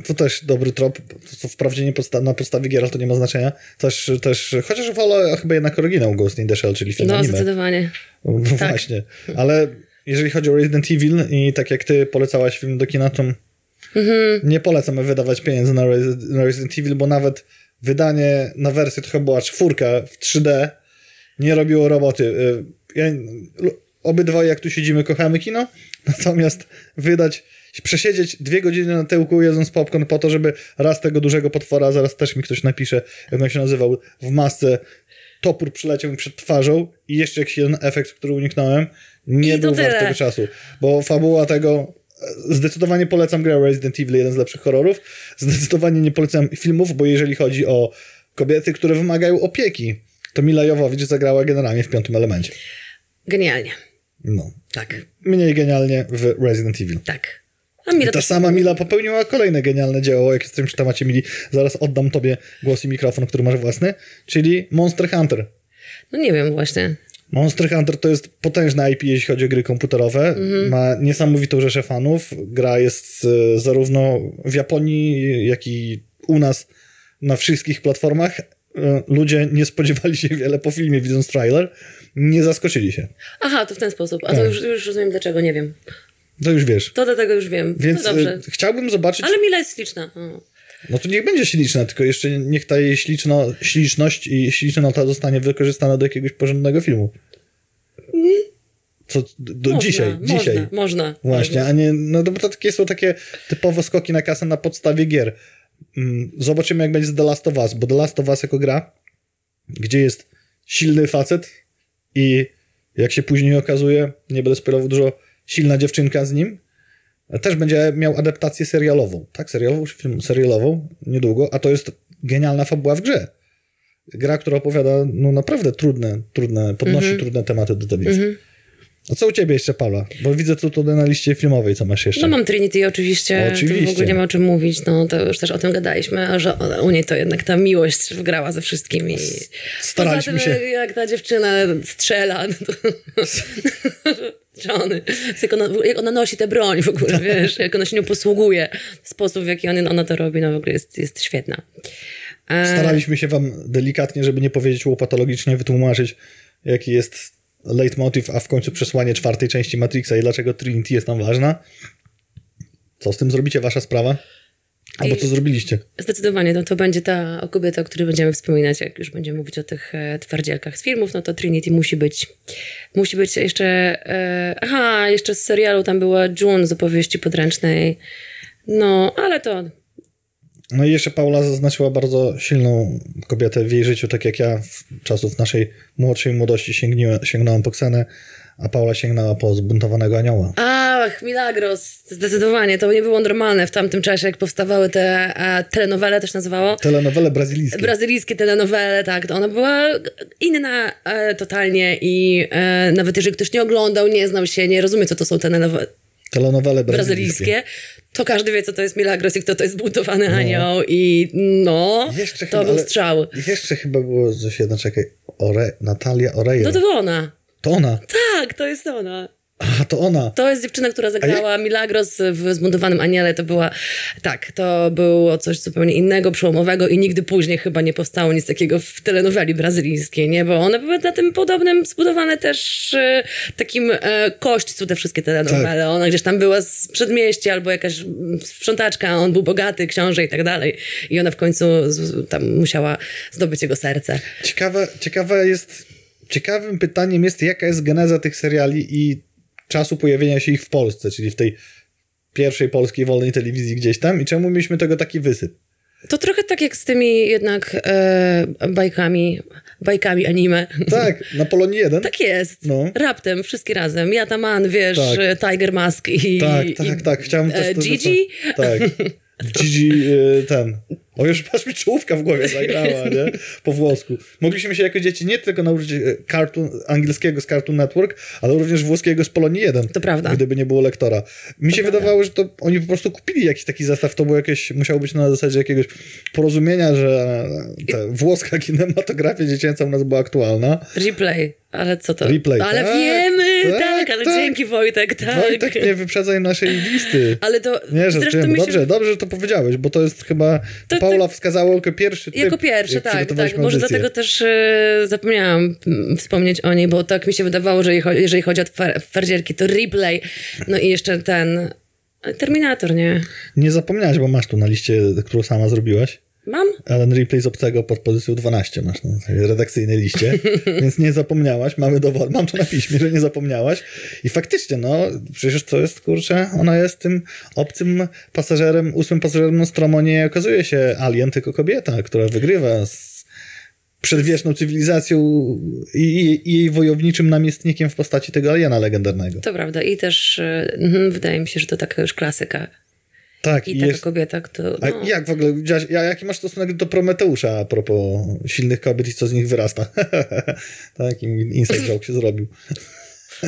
A: To też dobry trop, co wprawdzie nie podsta- na podstawie gier, ale to nie ma znaczenia. Też, też, chociaż wolę chyba jednak oryginał Ghost in the Shell, czyli film
B: No,
A: anime.
B: zdecydowanie.
A: No Właśnie. Ale jeżeli chodzi o Resident Evil i tak jak ty polecałaś film do kina, to nie polecam wydawać pieniędzy na, Resi- na Resident Evil, bo nawet wydanie na wersję to chyba była czwórka w 3D nie robiło roboty. Y, Ja, obydwoje jak tu siedzimy kochamy kino, natomiast wydać przesiedzieć dwie godziny na tyłku jedząc popcorn po to, żeby raz tego dużego potwora, zaraz też mi ktoś napisze, jak on się nazywał, w masce topór przyleciał mi przed twarzą i jeszcze jakiś jeden efekt, który uniknąłem, nie
B: I
A: był wart tego czasu, bo fabuła tego e, zdecydowanie polecam grę Resident Evil, jeden z lepszych horrorów, zdecydowanie nie polecam filmów, bo jeżeli chodzi o kobiety, które wymagają opieki, to Mila Jowowicz zagrała generalnie w piątym elemencie.
B: Genialnie.
A: No.
B: Tak,
A: Mniej genialnie w Resident Evil.
B: tak. A Mila
A: I ta
B: też...
A: sama Mila popełniła kolejne genialne dzieło, jak jesteśmy przy temacie Mili. Zaraz oddam tobie głos i mikrofon, który masz własny, czyli Monster Hunter.
B: No nie wiem właśnie.
A: Monster Hunter to jest potężna IP, jeśli chodzi o gry komputerowe. Ma niesamowitą rzeszę fanów. Gra jest e, zarówno w Japonii, jak i u nas na wszystkich platformach. E, Ludzie nie spodziewali się wiele po filmie, widząc trailer. Nie zaskoczyli się.
B: Aha, to w ten sposób. A
A: Tak.
B: to już, już rozumiem dlaczego, nie wiem.
A: To już wiesz.
B: To do tego już wiem.
A: Więc
B: to dobrze.
A: e, chciałbym zobaczyć...
B: Ale Mila jest śliczna. O.
A: No to niech będzie śliczna, tylko jeszcze niech ta jej śliczno, śliczność i ślicznota zostanie wykorzystana do jakiegoś porządnego filmu. Co do
B: Można,
A: dzisiaj,
B: można,
A: dzisiaj.
B: Można.
A: Właśnie,
B: można.
A: a nie, no to, to takie są takie typowo skoki na kasę na podstawie gier. Mm, Zobaczymy jak będzie z The Last of Us, bo The Last of Us jako gra, gdzie jest silny facet i jak się później okazuje, nie będę spoilował dużo, silna dziewczynka z nim, też będzie miał adaptację serialową, tak? Serialową czy film serialową niedługo, a to jest genialna fabuła w grze. Gra, która opowiada no naprawdę trudne, trudne, podnosi
B: Mhm.
A: trudne tematy do tablicy. A co u ciebie jeszcze, Paula? Bo widzę tu tutaj na liście filmowej, co masz jeszcze.
B: No mam Trinity oczywiście,
A: Oczywiście.
B: to w ogóle nie ma o czym mówić, no to już też o tym gadaliśmy, a że u niej to jednak ta miłość wgrała ze wszystkimi.
A: staraliśmy
B: Poza tym,
A: się.
B: Jak, jak ta dziewczyna strzela, no to... Johnny, jak ona, jak ona nosi tę broń w ogóle, wiesz, jak ona się nią posługuje, sposób w jaki on- ona to robi, no w ogóle jest, jest świetna. E,
A: Staraliśmy się wam delikatnie, żeby nie powiedzieć łopatologicznie, wytłumaczyć, jaki jest leitmotiv, a w końcu przesłanie czwartej części Matrixa i dlaczego Trinity jest nam ważna. Co z tym zrobicie, wasza sprawa? Albo co zrobiliście?
B: Zdecydowanie, no to będzie ta kobieta, o której będziemy wspominać, jak już będziemy mówić o tych e, twardzielkach z filmów, no to Trinity musi być, musi być jeszcze, e, aha, jeszcze z serialu tam była June z opowieści podręcznej, no, ale to,
A: No i jeszcze Paula zaznaczyła bardzo silną kobietę w jej życiu, tak jak ja w czasów naszej młodszej młodości sięgnąłem po Ksenę, a Paula sięgnęła po zbuntowanego anioła.
B: ach, Milagros, zdecydowanie, to nie było normalne w tamtym czasie, jak powstawały te e, telenowele, też nazywało,
A: Telenowele brazylijskie.
B: brazylijskie telenowele, tak, ona była inna e, totalnie i e, nawet jeżeli ktoś nie oglądał, nie znał się, nie rozumie, co to są telenowele,
A: Telenowele brazylijskie.
B: brazylijskie, to każdy wie, co to jest Milagros i kto to jest zbudowany anioł i no,
A: Jeszcze
B: to
A: chyba,
B: był strzał.
A: Jeszcze chyba było coś jedno, czekaj, Ore, Natalia Oreiro.
B: No to była ona.
A: To ona.
B: Tak, to jest ona.
A: A, to ona.
B: To jest dziewczyna, która zagrała Milagros w Zbuntowanym Aniele. To była, tak, to było coś zupełnie innego, przełomowego i nigdy później chyba nie powstało nic takiego w telenoweli brazylijskiej, nie? Bo one były na tym podobnym zbudowane też e, takim e, kośćcu te wszystkie telenowele.
A: Tak.
B: Ona gdzieś tam była z przedmieścia albo jakaś sprzątaczka, a on był bogaty, książę i tak dalej. I ona w końcu z, tam musiała zdobyć jego serce.
A: Ciekawe, ciekawe jest, ciekawym pytaniem jest, jaka jest geneza tych seriali i czasu pojawienia się ich w Polsce, czyli w tej pierwszej polskiej wolnej telewizji gdzieś tam i czemu mieliśmy tego taki wysyp?
B: To trochę tak jak z tymi jednak e, bajkami, bajkami anime.
A: Tak, na Polonii 1.
B: Tak jest.
A: No.
B: Raptem, wszystkie razem. Yataman, wiesz,
A: Tak.
B: Tiger Mask i...
A: tak,
B: i
A: tak, tak. Chciałem też
B: e, Gigi?
A: Tak. Gigi y, ten. O, już masz mi czołówka w głowie zagrała, nie? Po włosku. Mogliśmy się jako dzieci nie tylko nauczyć y, cartoon, angielskiego z Cartoon Network, ale również włoskiego z Polonii 1.
B: To prawda.
A: Gdyby nie było lektora. Mi się wydawało, że to oni po prostu kupili jakiś taki zestaw, to było jakieś, musiało być na zasadzie jakiegoś porozumienia, że ta włoska kinematografia dziecięca u nas była aktualna.
B: Replay, ale co to?
A: Replay,
B: Ale
A: tak,
B: wiemy, tak,
A: tak,
B: ale
A: tak.
B: dzięki Wojtek, tak.
A: Wojtek, nie wyprzedzaj naszej listy.
B: Ale to
A: Nie, że
B: zresztą się...
A: dobrze, dobrze, że to powiedziałeś, bo to jest chyba.
B: To-
A: Paula wskazała jako pierwszy. Typ,
B: Jako pierwszy, tak, tak. Może dlatego też e, zapomniałam wspomnieć o niej, bo tak mi się wydawało, że jeżeli chodzi- o twa- twardzielki, to replay. No i jeszcze ten Terminator, nie?
A: Nie zapomniałaś, bo masz tu na liście, którą sama zrobiłaś.
B: Mam?
A: Ellen Ripley z obcego pod pozycją 12 masz na redakcyjnej liście, więc nie zapomniałaś, mamy dowód, mam to na piśmie, że nie zapomniałaś i faktycznie, no, przecież to jest, kurczę, ona jest tym obcym pasażerem, ósmym pasażerem Nostromo, nie okazuje się alien, tylko kobieta, która wygrywa z przedwieczną cywilizacją i, i, i jej wojowniczym namiestnikiem w postaci tego aliena legendarnego.
B: To prawda. I też mhm, wydaje mi się, że to taka już klasyka.
A: Tak,
B: I
A: i
B: taka
A: jest,
B: kobieta, kto...
A: A
B: No,
A: jak w ogóle, widziałaś, ja- jaki masz stosunek do Prometeusza a propos silnych kobiet i co z nich wyrasta? Taki inside joke się zrobił.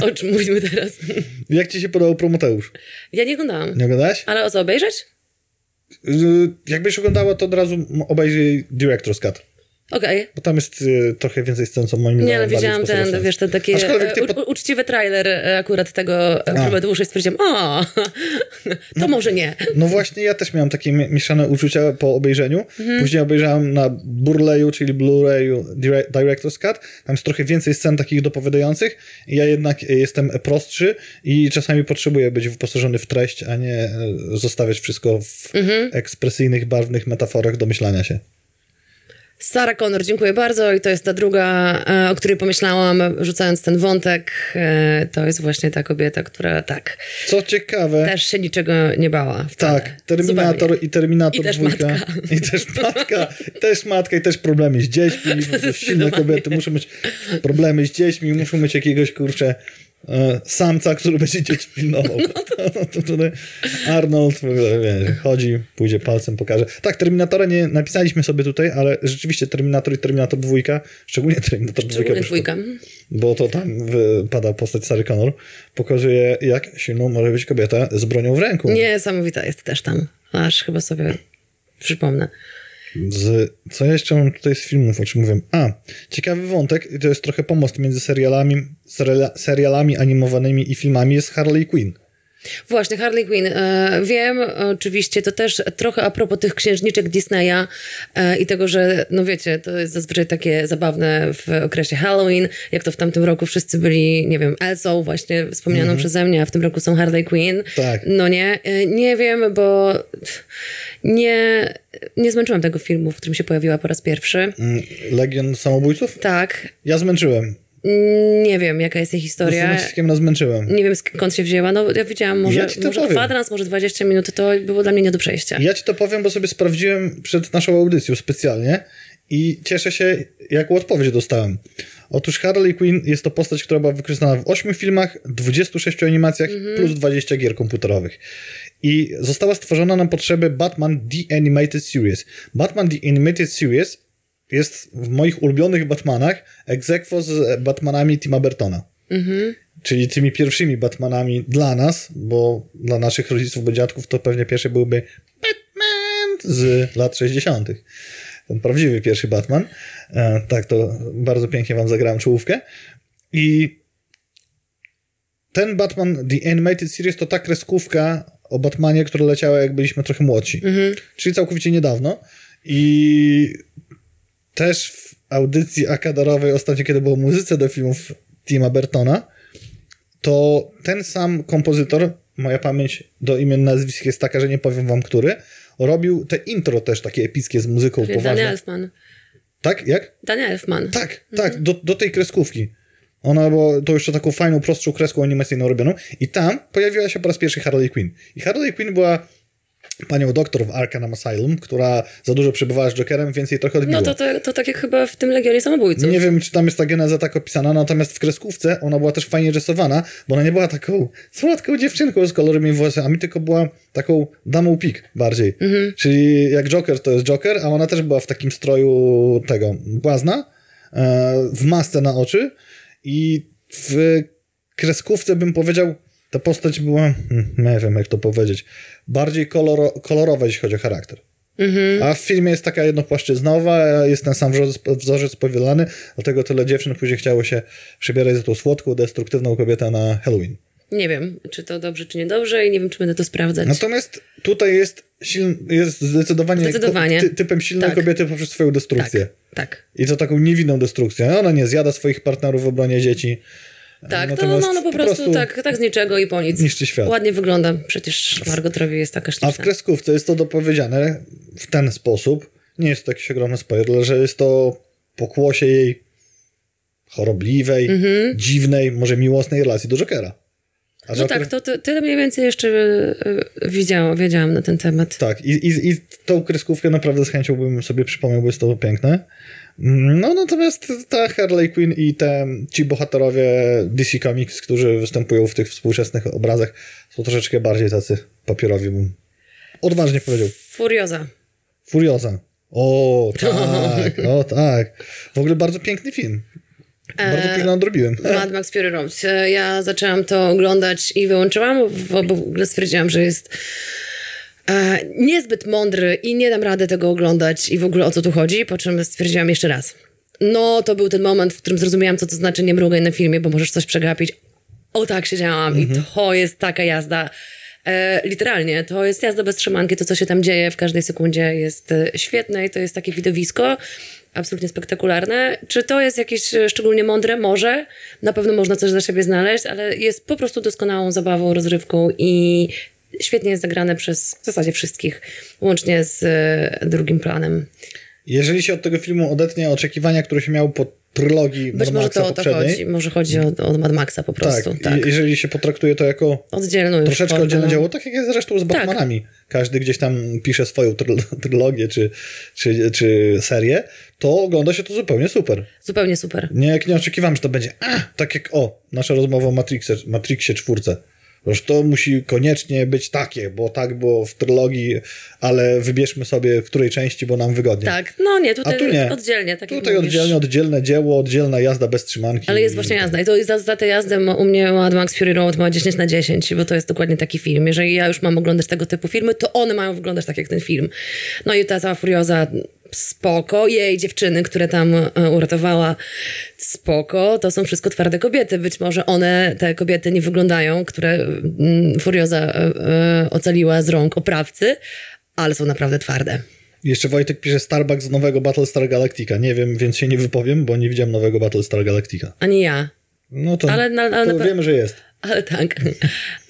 B: O czym mówimy teraz?
A: Jak ci się podobał Prometeusz?
B: Ja nie oglądałam.
A: Nie oglądałaś?
B: Ale o co, obejrzeć?
A: Y, Jakbyś oglądała, to od razu obejrzyj Director's Cut.
B: Okej.
A: Bo tam jest y, trochę więcej scen, co moim
B: Nie,
A: zdaniem bardziej
B: widziałam ten,
A: sens.
B: wiesz, ten taki e, u, uczciwy trailer e, akurat tego Prometeusza i stwierdziłam, o, to może nie.
A: No właśnie, ja też miałem takie mi- mieszane uczucia po obejrzeniu.
B: Mhm.
A: Później obejrzałem na Burleyu, czyli Blu-rayu Dire- Director's Cut. Tam jest trochę więcej scen takich dopowiadających. Ja jednak e, jestem prostszy i czasami potrzebuję być wyposażony w treść, a nie e, zostawiać wszystko w
B: Mhm.
A: ekspresyjnych, barwnych metaforach domyślania się.
B: Sarah Connor, dziękuję bardzo i to jest ta druga, e, o której pomyślałam, rzucając ten wątek. E, To jest właśnie ta kobieta, która tak,
A: Co ciekawe,
B: też się niczego nie bała. Wcale.
A: tak, Terminator
B: Zupełnie.
A: i Terminator
B: I też
A: dwójka.
B: matka.
A: I też matka. Też matka i też problemy z dziećmi. Silne kobiety muszą mieć problemy z dziećmi, muszą mieć jakiegoś, kurczę, samca, który będzie dzieci pilnował.
B: No
A: To, to, to, Arnold wiesz, chodzi, pójdzie palcem, pokaże. Tak, Terminatora nie napisaliśmy sobie tutaj, ale rzeczywiście Terminator i Terminator dwójka, szczególnie Terminator dwójka,
B: Szczególnie
A: bo-
B: dwójka.
A: bo to tam wypada postać Sary Connor, pokazuje, jak silną może być kobieta z bronią w ręku.
B: Niesamowita jest też tam. Aż chyba sobie przypomnę.
A: Z, co jeszcze mam tutaj z filmów, o czym mówiłem? A, ciekawy wątek, to jest trochę pomost między serialami, seriala, serialami animowanymi i filmami, jest Harley Quinn.
B: Właśnie, Harley Quinn. E, wiem, oczywiście, to też trochę a propos tych księżniczek Disneya e, i tego, że, no wiecie, to jest zazwyczaj takie zabawne w okresie Halloween, jak to w tamtym roku wszyscy byli, nie wiem, Elsą właśnie wspomnianą przeze mnie, a w tym roku są Harley Quinn.
A: Tak.
B: No nie, E, nie wiem, bo nie, nie zmęczyłam tego filmu, w którym się pojawiła po raz pierwszy.
A: Mm, Legion Samobójców?
B: Tak,
A: Ja zmęczyłem.
B: Nie wiem, jaka jest jej
A: Z
B: historia.
A: naciskiem na zmęczyłem.
B: Nie wiem skąd się wzięła. No ja widziałam może,
A: Ja
B: może
A: powiem.
B: kwadrans, może 20 minut, to było dla mnie nie do przejścia.
A: Ja ci to powiem, bo sobie sprawdziłem przed naszą audycją specjalnie i cieszę się, jaką odpowiedź dostałem. Otóż Harley Quinn jest to postać, która była wykorzystana w 8 filmach, 26 animacjach plus 20 gier komputerowych. I została stworzona na potrzeby Batman The Animated Series. Batman The Animated Series jest w moich ulubionych Batmanach egzekwo z Batmanami Tima Burtona. Czyli tymi pierwszymi Batmanami dla nas, bo dla naszych rodziców, bo dziadków to pewnie pierwszy byłby Batman z lat 60. Ten prawdziwy pierwszy Batman. E, tak, to bardzo pięknie wam zagrałem czołówkę. I ten Batman The Animated Series to ta kreskówka o Batmanie, która leciała jak byliśmy trochę młodsi. Czyli całkowicie niedawno. I też w audycji akadarowej ostatnio, kiedy było muzyce do filmów Tima Burtona, to ten sam kompozytor, moja pamięć do imion nazwisk jest taka, że nie powiem wam który, robił te intro też takie epickie z muzyką
B: Daniel
A: poważną.
B: Elfman.
A: Tak? Jak?
B: Daniel Elfman.
A: Tak, tak, do, do tej kreskówki. Ona była to jeszcze taką fajną, prostszą kreską animacyjną robioną i tam pojawiła się po raz pierwszy Harley Quinn. I Harley Quinn była panią doktor w Arkham Asylum, która za dużo przebywała z Jokerem, więc jej trochę odbiło.
B: No to, to, to tak jak chyba w tym Legionie Samobójców.
A: Nie wiem, czy tam jest ta geneza tak opisana, natomiast w kreskówce ona była też fajnie rysowana, bo ona nie była taką słodką dziewczynką z kolorowymi włosami, tylko była taką damą pik bardziej.
B: Mhm.
A: Czyli jak Joker to jest Joker, a ona też była w takim stroju tego błazna, e, w masce na oczy i w kreskówce bym powiedział, ta postać była, hmm, nie wiem jak to powiedzieć, bardziej koloro, kolorowa, jeśli chodzi o charakter. A w filmie jest taka jednopłaszczyznowa, jest ten sam wzorzec, wzorzec powielany, dlatego tyle dziewczyn później chciało się przebierać za tą słodką, destruktywną kobietę na Halloween.
B: Nie wiem, czy to dobrze, czy niedobrze i nie wiem, czy będę to sprawdzać.
A: Natomiast tutaj jest, siln, jest zdecydowanie,
B: Zdecydowanie.
A: Ty, typem silnej
B: Tak.
A: kobiety poprzez swoją destrukcję.
B: tak, tak.
A: I to taką niewinną destrukcję. Ona nie zjada swoich partnerów w obronie dzieci.
B: Tak, to no, no po prostu, tak, tak z niczego i po nic.
A: niszczy świat.
B: Ładnie wygląda. Przecież Margot Robbie jest taka
A: A w
B: śliczna.
A: kreskówce jest to dopowiedziane w ten sposób. Nie jest to jakiś ogromny spoiler, że jest to pokłosie jej chorobliwej,
B: Mhm.
A: dziwnej, może miłosnej relacji do Jokera. A
B: No tak, to, to tyle mniej więcej jeszcze e, wiedziałam, wiedziałam na ten temat.
A: Tak, i, i, i tą kreskówkę naprawdę z chęcią bym sobie przypomniał, bo jest to piękne. No natomiast ta Harley Quinn i te ci bohaterowie DC Comics, którzy występują w tych współczesnych obrazach, są troszeczkę bardziej tacy papierowi, bym odważnie powiedział.
B: Furioza.
A: Furioza. O, tak, o tak. W ogóle bardzo piękny film. Bardzo pięknie nadrobiłem.
B: Mad Max Fury Road. E, Ja zaczęłam to oglądać i wyłączyłam, bo w ogóle stwierdziłam, że jest e, niezbyt mądry i nie dam rady tego oglądać i w ogóle o co tu chodzi, po czym stwierdziłam jeszcze raz. No, to był ten moment, w którym zrozumiałam, co to znaczy nie mrugaj na filmie, bo możesz coś przegapić. O tak siedziałam i to jest taka jazda. E, literalnie, to jest jazda bez trzymanki, to co się tam dzieje w każdej sekundzie jest e, świetne i to jest takie widowisko absolutnie spektakularne. Czy to jest jakieś e, szczególnie mądre? Może. Na pewno można coś dla siebie znaleźć, ale jest po prostu doskonałą zabawą, rozrywką i świetnie jest zagrane przez w zasadzie wszystkich, łącznie z e, drugim planem.
A: Jeżeli się od tego filmu odetnie oczekiwania, które się miało po trylogii
B: Być
A: Mad
B: może
A: Maxa
B: to o to chodzi. Może chodzi o, o Mad Maxa po
A: tak,
B: prostu. Tak.
A: i- jeżeli się potraktuje to jako
B: Oddzielną
A: troszeczkę
B: formę,
A: oddzielne dzieło, tak jak jest zresztą z Batmanami. Każdy gdzieś tam pisze swoją tryl- trylogię czy, czy, czy serię, to ogląda się to zupełnie super.
B: Zupełnie super.
A: Nie, jak nie oczekiwałem, że to będzie a, tak jak o, nasza rozmowa o Matrixie, Matrixie czwórce. Że to musi koniecznie być takie, bo tak było w trylogii, ale wybierzmy sobie w której części, bo nam wygodnie.
B: Tak, no nie, tutaj
A: A tu nie.
B: oddzielnie. Tak
A: Tutaj oddzielnie, oddzielne dzieło, oddzielna jazda bez trzymanki.
B: Ale jest właśnie jazda. I to za, za tę jazdę ma- u mnie Mad Max Fury Road ma 10 na 10, bo to jest dokładnie taki film. Jeżeli ja już mam oglądać tego typu filmy, to one mają wyglądać tak jak ten film. No i ta cała Furioza spoko. Jej dziewczyny, które tam e, uratowała spoko. To są wszystko twarde kobiety. Być może one, te kobiety nie wyglądają, które mm, Furioza e, e, ocaliła z rąk oprawcy, ale są naprawdę twarde.
A: Jeszcze Wojtek pisze Starbucks z nowego Battlestar Galactica. Nie wiem, więc się nie wypowiem, bo nie widziałem nowego Battlestar Galactica.
B: Ani ja.
A: No to,
B: Ale- ale- ale
A: to wiemy, że jest.
B: Ale tak.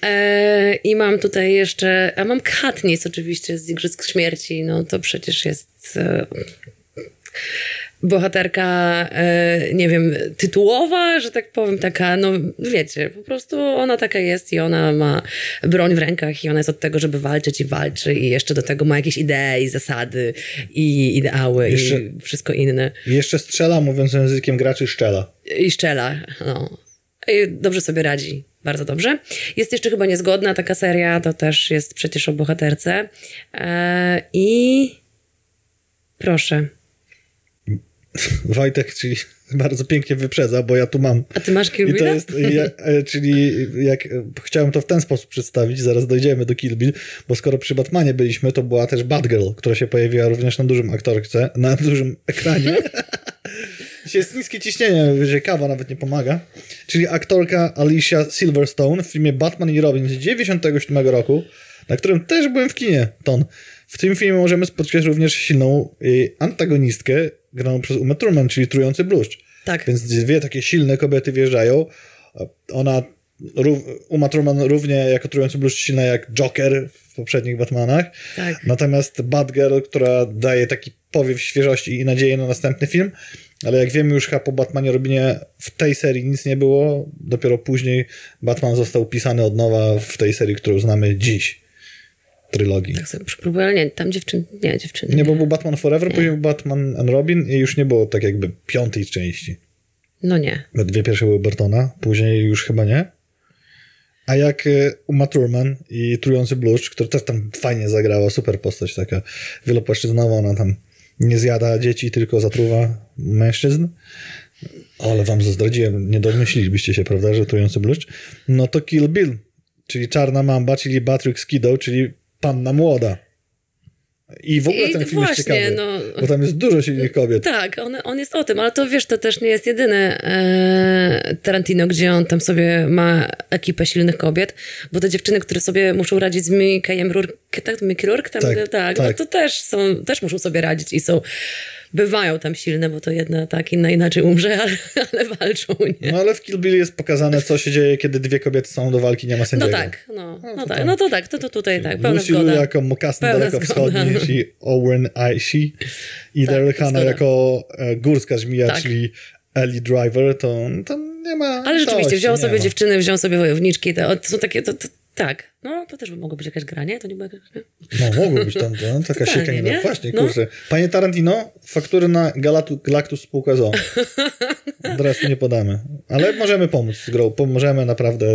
B: E, I mam tutaj jeszcze, a mam Katniss oczywiście z Igrzysk Śmierci. No to przecież jest e, bohaterka, e, nie wiem, tytułowa, że tak powiem, taka, no wiecie, po prostu ona taka jest i ona ma broń w rękach i ona jest od tego, żeby walczyć i walczy i jeszcze do tego ma jakieś idee i zasady i ideały
A: Jeszcze-
B: i wszystko inne.
A: Jeszcze strzela, mówiąc językiem graczy, szczela.
B: I szczela. No. I dobrze sobie radzi. Bardzo dobrze. Jest jeszcze chyba niezgodna taka seria, to też jest przecież o bohaterce. E, I proszę.
A: Wojtek, czyli bardzo pięknie wyprzedza, bo ja tu mam.
B: A ty masz Kill
A: I to jest, ja, e, czyli jak e, chciałem to w ten sposób przedstawić, zaraz dojdziemy do Kill Bill, bo skoro przy Batmanie byliśmy, to była też Batgirl, która się pojawiła również na dużym aktorce, na dużym ekranie. Jest niskie ciśnienie, że kawa nawet nie pomaga. Czyli aktorka Alicia Silverstone w filmie Batman i Robin z 97 roku, na którym też byłem w kinie, Ton. W tym filmie możemy spotkać również silną y, antagonistkę graną przez Uma Thurman, czyli trujący bluszcz.
B: Tak.
A: Więc dwie takie silne kobiety wjeżdżają. Ona, Uma Thurman równie jako trujący bluszcz silna jak Joker w poprzednich Batmanach.
B: Tak.
A: Natomiast Batgirl, która daje taki powiew świeżości i nadzieję na następny film, ale jak wiemy już chyba po Batmanie Robinie w tej serii nic nie było, dopiero później Batman został pisany od nowa w tej serii, którą znamy dziś. trylogii.
B: Tak sobie próbuję, ale nie, tam dziewczyn, nie, dziewczyny.
A: Nie, bo był Batman Forever, później był Batman and Robin i już nie było tak jakby piątej części.
B: No nie.
A: Bo Dwie pierwsze były Burtona, później już chyba nie. A jak e, Uma Thurman i Trujący Bluszcz, który też tam fajnie zagrała, super postać taka wielopłaszczyznowa, ona tam nie zjada dzieci, tylko zatruwa mężczyzn. Ale wam zdradziłem, nie domyślilibyście się, prawda, że Trujący Bluszcz. No to Kill Bill, czyli Czarna Mamba, czyli Batrix Kiddo, czyli Panna Młoda. I w ogóle
B: I
A: ten film jest
B: właśnie,
A: ciekawy,
B: no.
A: bo tam jest dużo silnych kobiet.
B: Tak, on, on jest o tym, ale to wiesz, to też nie jest jedyny e, Tarantino, gdzie on tam sobie ma ekipę silnych kobiet, bo te dziewczyny, które sobie muszą radzić z Mickeyem Rourke, tak, Mickey Rourke? Tam,
A: Tak,
B: tak, No
A: tak.
B: to też są, też muszą sobie radzić i są, bywają tam silne, bo to jedna tak, inna inaczej umrze, ale, ale walczą, nie?
A: No ale w Kill Bill jest pokazane, co się dzieje, kiedy dwie kobiety są do walki, nie ma
B: No
A: sędziego.
B: tak, no, no,
A: to
B: tak, no to tak, to, to tutaj tak, pełna
A: Lucy
B: zgoda.
A: Jako mokasyn
B: Pełna
A: dalekowschodni, czyli Owen Aishi i
B: Tak,
A: Daryl Hannah jako e, górska żmija,
B: Tak.
A: czyli Ellie Driver, to tam nie ma
B: Ale rzeczywiście, wziął sobie
A: ma.
B: dziewczyny, wziął sobie wojowniczki, to, to są takie, to, to, tak, no to też by mogło być jakaś gra, nie? To nie jakaś gra?
A: No mogło być tam, no, taka sieka nie,
B: nie?
A: nie? Właśnie,
B: No.
A: kurczę. Panie Tarantino, faktury na Galatu, Galactus spółka ZO. Teraz nie podamy. Ale możemy pomóc z grą, pomożemy, naprawdę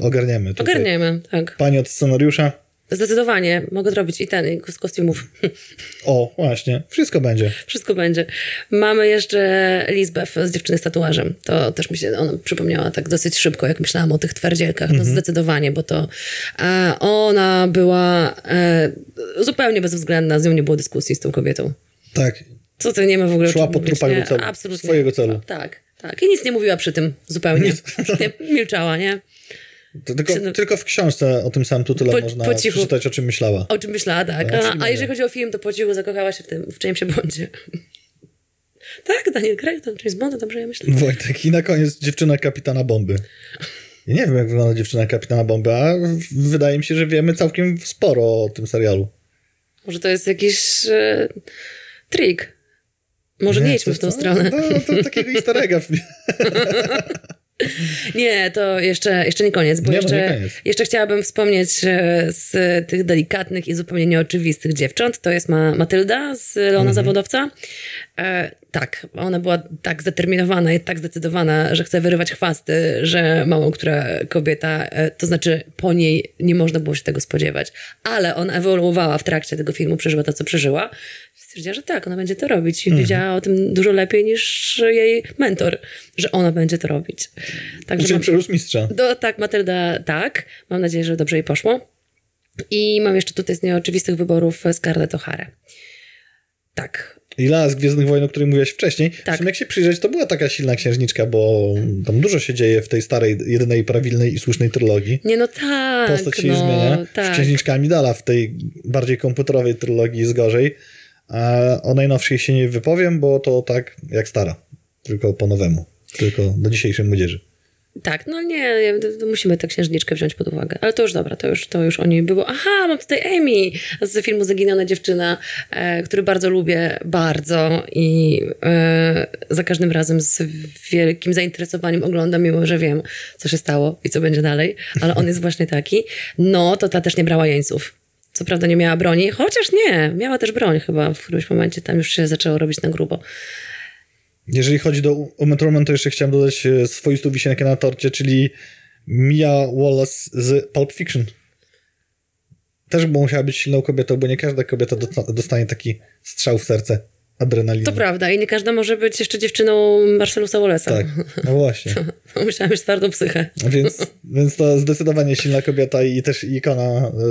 A: ogarniemy. Tutaj.
B: Ogarniemy, tak.
A: Pani od scenariusza,
B: Zdecydowanie, mogę zrobić i ten, i z kostiumów.
A: o właśnie, wszystko będzie.
B: Wszystko będzie. Mamy jeszcze Lisbeth z dziewczyny z tatuażem. To też mi się ona przypomniała tak dosyć szybko, jak myślałam o tych twardzielkach. No zdecydowanie, bo to e, ona była e, zupełnie bezwzględna, z nią nie było dyskusji z tą kobietą.
A: Tak,
B: Co ty nie ma w ogóle
A: Szła po trupach celu.
B: Absolutnie.
A: Swojego celu.
B: Tak, tak. I nic nie mówiła przy tym zupełnie. Nie, milczała, nie?
A: To tylko,
B: Się-
A: tylko w książce o tym samym tytule
B: Po-
A: można
B: po cichu.
A: przeczytać, o czym myślała.
B: O czym myślała, tak.
A: No,
B: A, a jeżeli
A: nie.
B: chodzi o film, to po cichu zakochała się w tym, w Jamesie Bondzie. tak, Daniel Craig, tam James Bond, dobrze ja myślę.
A: Wojtek. I na koniec dziewczyna kapitana bomby. Ja nie wiem, jak wygląda dziewczyna kapitana bomby, a wydaje mi się, że wiemy całkiem sporo o tym serialu.
B: Może to jest jakiś e, trik. Może nie, idźmy
A: coś
B: w tą
A: to-
B: stronę.
A: To, to takiego easter egga.
B: Nie, to jeszcze, jeszcze nie koniec, bo
A: Nie, no nie
B: jeszcze,
A: koniec.
B: jeszcze chciałabym wspomnieć z tych delikatnych i zupełnie nieoczywistych dziewcząt. To jest ma Matylda z Leona
A: Mhm.
B: Zawodowca. E, tak, ona była tak zdeterminowana i tak zdecydowana, że chce wyrywać chwasty, że mało która kobieta, e, to znaczy po niej nie można było się tego spodziewać. Ale ona ewoluowała w trakcie tego filmu, przeżyła to, co przeżyła. Stwierdziła, że tak, ona będzie to robić. I
A: Mhm.
B: wiedziała o tym dużo lepiej niż jej mentor, że ona będzie to robić. Także
A: Czyli
B: mam-
A: przerósł mistrza.
B: do, tak, Matylda, tak. Mam nadzieję, że dobrze jej poszło. I mam jeszcze tutaj z nieoczywistych wyborów Scarlett O'Hara. Tak.
A: I z Gwiezdnych Wojen, o której mówiłaś wcześniej.
B: Tak.
A: W sumie jak się przyjrzeć, to była taka silna księżniczka, bo tam dużo się dzieje w tej starej, jedynej prawilnej i słusznej trylogii.
B: Nie, no tak.
A: Postać się
B: no,
A: zmienia. Z
B: Tak.
A: księżniczkami dala w tej bardziej komputerowej trylogii jest gorzej. A o najnowszej się nie wypowiem, bo to tak jak stara. Tylko po nowemu. Tylko do dzisiejszej młodzieży.
B: Tak, no nie, musimy tę księżniczkę wziąć pod uwagę. Ale to już dobra, to już, to już o niej było. Aha, mam tutaj Amy z filmu Zaginiona dziewczyna, e, który bardzo lubię, bardzo i e, za każdym razem z wielkim zainteresowaniem oglądam, mimo że wiem, co się stało i co będzie dalej, ale on jest właśnie taki. No, to ta też nie brała jeńców. Co prawda nie miała broni, chociaż nie, miała też broń chyba w którymś momencie, tam już się zaczęło robić na grubo.
A: Jeżeli chodzi do Uma Thurman, to jeszcze chciałem dodać e, swoistą wisienkę na torcie, czyli Mia Wallace z Pulp Fiction. Też by musiała być silną kobietą, bo nie każda kobieta dosta- dostanie taki strzał w serce adrenaliny.
B: To prawda i nie każda może być jeszcze dziewczyną Marcelusa Wallace'a.
A: Tak, no właśnie.
B: Musiała mieć twardą psychę.
A: Więc, więc to zdecydowanie silna kobieta i też ikona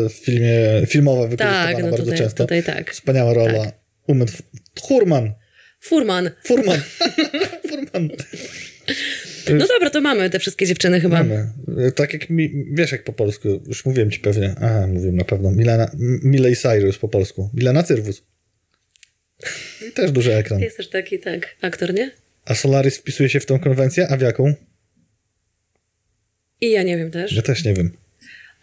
A: e, w filmie, filmowa wykorzystywana
B: Tak, no
A: bardzo
B: tutaj,
A: często.
B: tutaj tak.
A: Wspaniała rola.
B: Tak.
A: Uma Th- Thurman.
B: Furman.
A: Furman. Furman.
B: No dobra, to mamy te wszystkie dziewczyny chyba.
A: Mamy. Tak jak mi, wiesz jak po polsku, już mówiłem ci pewnie. Aha, mówiłem na pewno. Milena, M- Miley Cyrus po polsku. Milena Cyrwus. I też duży ekran.
B: Jest też taki, tak, aktor, nie?
A: A Solaris wpisuje się w tą konwencję? A w jaką?
B: I ja nie wiem też.
A: Ja też nie wiem.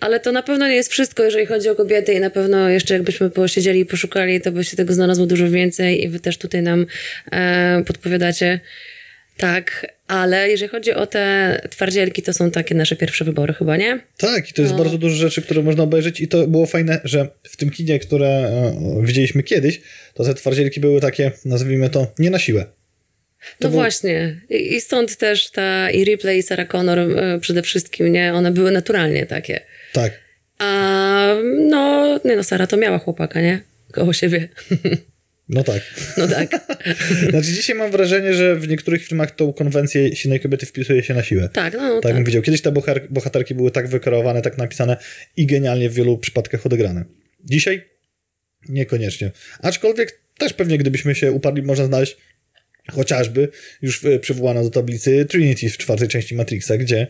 B: Ale to na pewno nie jest wszystko, jeżeli chodzi o kobiety i na pewno jeszcze jakbyśmy posiedzieli i poszukali, to by się tego znalazło dużo więcej i wy też tutaj nam e, podpowiadacie. Tak, ale jeżeli chodzi o te twardzielki, to są takie nasze pierwsze wybory chyba, nie?
A: Tak, i to jest
B: No.
A: bardzo dużo rzeczy, które można obejrzeć i to było fajne, że w tym kinie, które e, widzieliśmy kiedyś, to te twardzielki były takie, nazwijmy to, nie na siłę.
B: No
A: było-
B: właśnie. I, I stąd też ta i Ripley i Sarah Connor e, przede wszystkim, nie? One były naturalnie takie.
A: Tak.
B: A no, nie no, Sara to miała chłopaka, nie? Koło siebie.
A: No tak.
B: No tak.
A: Znaczy dzisiaj mam wrażenie, że w niektórych filmach tą konwencję silnej kobiety wpisuje się na siłę.
B: Tak, no
A: Tak
B: tak.
A: bym widział. Kiedyś te bohater- bohaterki były tak wykreowane, tak napisane i genialnie w wielu przypadkach odegrane. Dzisiaj niekoniecznie. Aczkolwiek też pewnie gdybyśmy się uparli, można znaleźć chociażby już przywołana do tablicy Trinity w czwartej części Matrixa, gdzie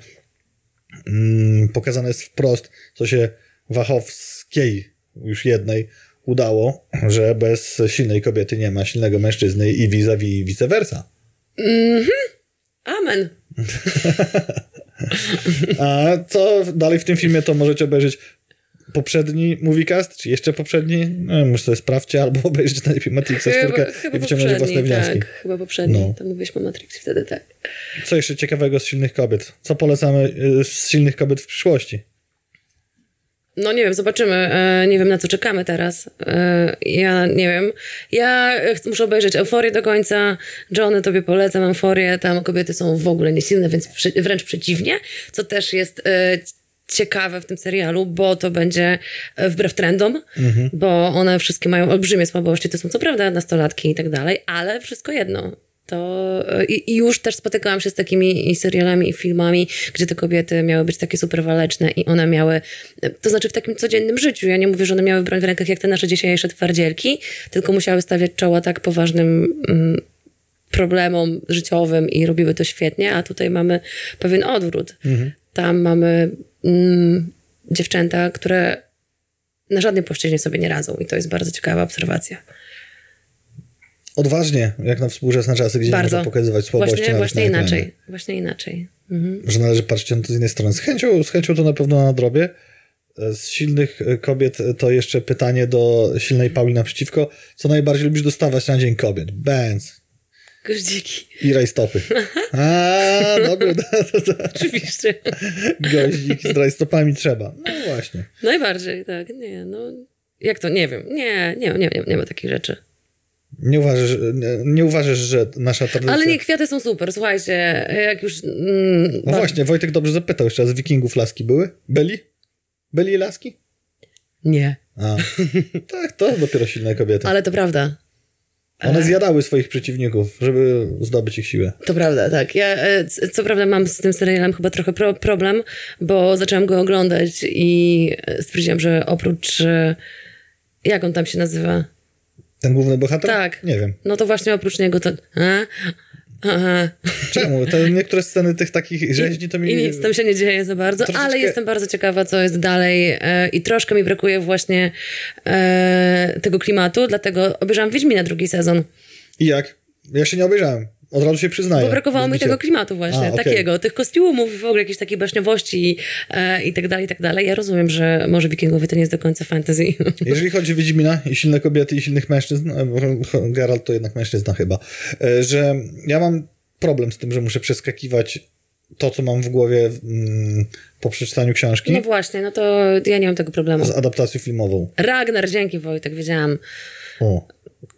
A: mm, pokazane jest wprost, co się Wachowskiej, już jednej, udało, że bez silnej kobiety nie ma silnego mężczyzny i vis-a-vis vice versa.
B: Amen.
A: A co dalej w tym filmie, to możecie obejrzeć poprzedni moviecast, czy jeszcze poprzedni? No, może sobie sprawdźcie, albo obejrzeć najlepiej Matrixa czwórkę i wyciągnąć własne wnioski.
B: tak, chyba poprzedni.
A: No.
B: Tam mówiliśmy o Matrix wtedy, tak.
A: Co jeszcze ciekawego z silnych kobiet? Co polecamy y, z silnych kobiet w przyszłości?
B: No nie wiem, zobaczymy. E, nie wiem, na co czekamy teraz. E, ja nie wiem. Ja muszę obejrzeć Euforię do końca. Johnny, tobie polecam Euforię. Tam kobiety są w ogóle niesilne, więc wręcz przeciwnie, co też jest e, ciekawe w tym serialu, bo to będzie e, wbrew trendom, bo one wszystkie mają olbrzymie słabości. To są co prawda nastolatki i tak dalej, ale wszystko jedno. To e, i, i już też spotykałam się z takimi serialami i filmami, gdzie te kobiety miały być takie super waleczne i one miały, e, to znaczy w takim codziennym życiu. Ja nie mówię, że one miały broń w rękach jak te nasze dzisiejsze twardzielki, tylko musiały stawiać czoła tak poważnym mm, problemom życiowym i robiły to świetnie, a tutaj mamy pewien odwrót. Tam mamy mm, dziewczęta, które na żadnej płaszczyźnie sobie nie radzą i to jest bardzo ciekawa obserwacja.
A: Odważnie, jak na współczesne czasy, gdzie nie
B: Bardzo.
A: można pokazywać słabości
B: Właśnie, właśnie
A: na
B: inaczej. Właśnie inaczej. Mhm.
A: Że należy patrzeć na to z innej strony. Z chęcią, z chęcią to na pewno nadrobię. E, Z silnych e, kobiet to jeszcze pytanie do silnej Pauli naprzeciwko. Co najbardziej lubisz dostawać na Dzień Kobiet? Benz
B: Goździki.
A: i rajstopy. A, to.
B: Oczywiście.
A: goździki z rajstopami trzeba. No właśnie.
B: Najbardziej, tak. Nie, no. Jak to? Nie wiem. Nie, nie, nie, nie, nie ma takich rzeczy.
A: Nie uważasz, nie, nie uważasz, że nasza tradycja...
B: Ale nie, kwiaty są super. Słuchajcie, jak już... Mm,
A: No
B: bardzo-
A: właśnie, Wojtek dobrze zapytał jeszcze, a z wikingów laski były? Byli? Byli laski?
B: Nie.
A: A, tak, to dopiero silne kobiety.
B: Ale to prawda.
A: One zjadały swoich przeciwników, żeby zdobyć ich siłę.
B: To prawda, tak. Ja e, co prawda mam z tym serialem chyba trochę pro problem, bo zaczęłam go oglądać i e, stwierdziłam, że oprócz... e, Jak on tam się nazywa?
A: Ten główny bohater?
B: Tak.
A: Nie wiem.
B: No to właśnie oprócz niego to... A? Aha.
A: Czemu? Te niektóre sceny tych takich rzeźni to mi...
B: I nic tam się nie dzieje za bardzo,
A: Troszeczkę-
B: ale jestem bardzo ciekawa, co jest dalej e, i troszkę mi brakuje właśnie e, tego klimatu, dlatego obejrzałam Wiedźmina drugi sezon,
A: I jak? Ja się nie obejrzałem. Od razu się przyznaję.
B: bo brakowało mi tego klimatu właśnie,
A: A, okej.
B: takiego, tych kostiumów, w ogóle jakiejś takiej baśniowości e, i tak dalej, i tak dalej. Ja rozumiem, że może wikingowie to nie jest do końca fantasy.
A: Jeżeli chodzi o Wiedźmina i silne kobiety i silnych mężczyzn, e, Geralt to jednak mężczyzna chyba, e, że ja mam problem z tym, że muszę przeskakiwać to, co mam w głowie mm, po przeczytaniu książki
B: No właśnie, no to ja nie mam tego problemu.
A: z adaptacją filmową.
B: Ragnar, dzięki Wojtek, wiedziałam.
A: O.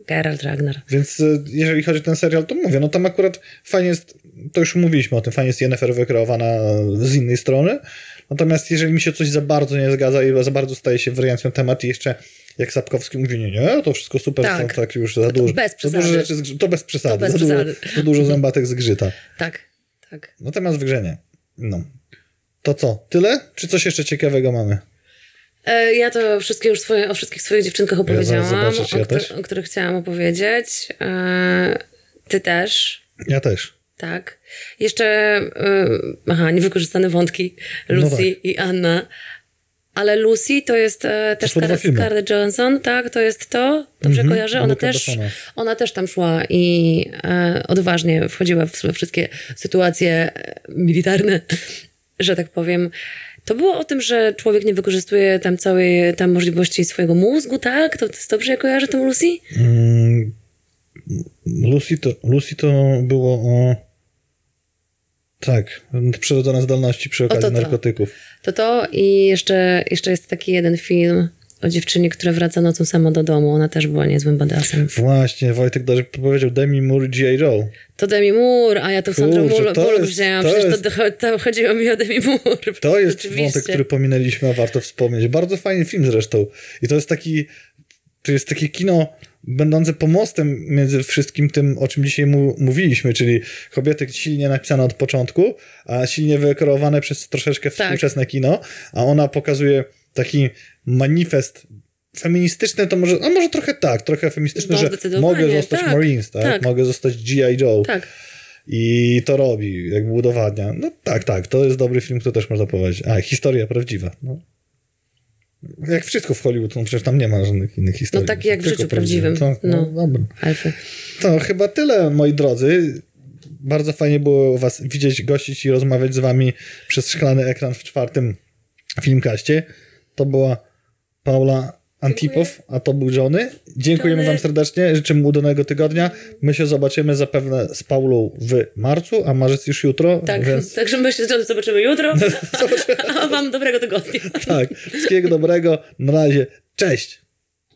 B: Geralt Ragnar.
A: Więc e, jeżeli chodzi o ten serial, to mówię, no tam akurat fajnie jest, to już mówiliśmy o tym, fajnie jest Yennefer wykreowana z innej strony, natomiast jeżeli mi się coś za bardzo nie zgadza i za bardzo staje się wariancją temat i jeszcze jak Sapkowski mówi, nie, nie, to wszystko super,
B: Tak.
A: to tak już za dużo,
B: bez
A: za
B: przesady.
A: rzeczy, zgrzy- to bez przesady,
B: To bez
A: za,
B: przesady.
A: Dużo, za dużo zębatek zgrzyta.
B: Tak, tak.
A: Natomiast w grze nie. No. To co, tyle? Czy coś jeszcze ciekawego mamy?
B: E, Ja to wszystkie już swoje, o wszystkich swoich dziewczynkach opowiedziałam,
A: zobaczę, czy ja
B: o,
A: też.
B: o których chciałam opowiedzieć. E, Ty też,
A: Ja też.
B: tak. Jeszcze, e, aha, niewykorzystane wątki, Lucy
A: No tak.
B: i Anna. Ale Lucy to jest e, też Scarlett, Johansson, tak? To jest to? Dobrze
A: Mhm,
B: kojarzę? Ona też, ona też tam szła i e, odważnie wchodziła w we wszystkie sytuacje militarne, że tak powiem. To było o tym, że człowiek nie wykorzystuje tam całej tam możliwości swojego mózgu, tak? To, to jest dobrze, ja kojarzę tą Lucy?
A: Mm, Lucy to, Lucy to było o... Tak, przyrodzone zdolności przy okazji
B: to to.
A: narkotyków.
B: To to i jeszcze, jeszcze jest taki jeden film o dziewczynie, która wraca nocą sama do domu. Ona też była niezłym badassem.
A: Właśnie, Wojtek dobrze powiedział Demi Moore G.I. Joe.
B: To Demi Moore, a ja to Sandra Bullock wzięłam.
A: to
B: Przecież
A: jest-
B: to, to, chodziło mi o Demi Moore.
A: To jest
B: Oczywiście.
A: wątek, który pominęliśmy, a warto wspomnieć. Bardzo fajny film zresztą. I to jest taki, to jest takie kino będące pomostem między wszystkim tym, o czym dzisiaj mu, mówiliśmy, czyli kobiety silnie napisane od początku, a silnie wykreowane przez troszeczkę
B: Tak.
A: współczesne kino, a ona pokazuje taki manifest feministyczny, to może, a może trochę tak, trochę feministyczny,
B: No,
A: że mogę zostać
B: tak,
A: Marines, tak?
B: tak.
A: Mogę zostać G.I. Joe.
B: Tak.
A: I to robi, jakby udowadnia. No tak, tak, to jest dobry film, który też można powiedzieć. A, historia prawdziwa. No. Jak wszystko w Hollywood, no przecież tam nie ma żadnych innych historii.
B: tak jak w życiu prawdziwym.
A: To, no,
B: No.
A: dobra.
B: Alfy.
A: To chyba tyle, moi drodzy. Bardzo fajnie było was widzieć, gościć i rozmawiać z wami przez szklany ekran w czwartym filmkaście. To była Paula Antipow, a to był Johnny. Dziękujemy
B: Johnny.
A: wam serdecznie, życzymy udanego tygodnia. My się zobaczymy zapewne z Paulą w marcu, a marzec już jutro,
B: Tak,
A: więc
B: także myślę, że zobaczymy jutro. A wam dobrego tygodnia.
A: tak, wszystkiego dobrego. Na razie, cześć!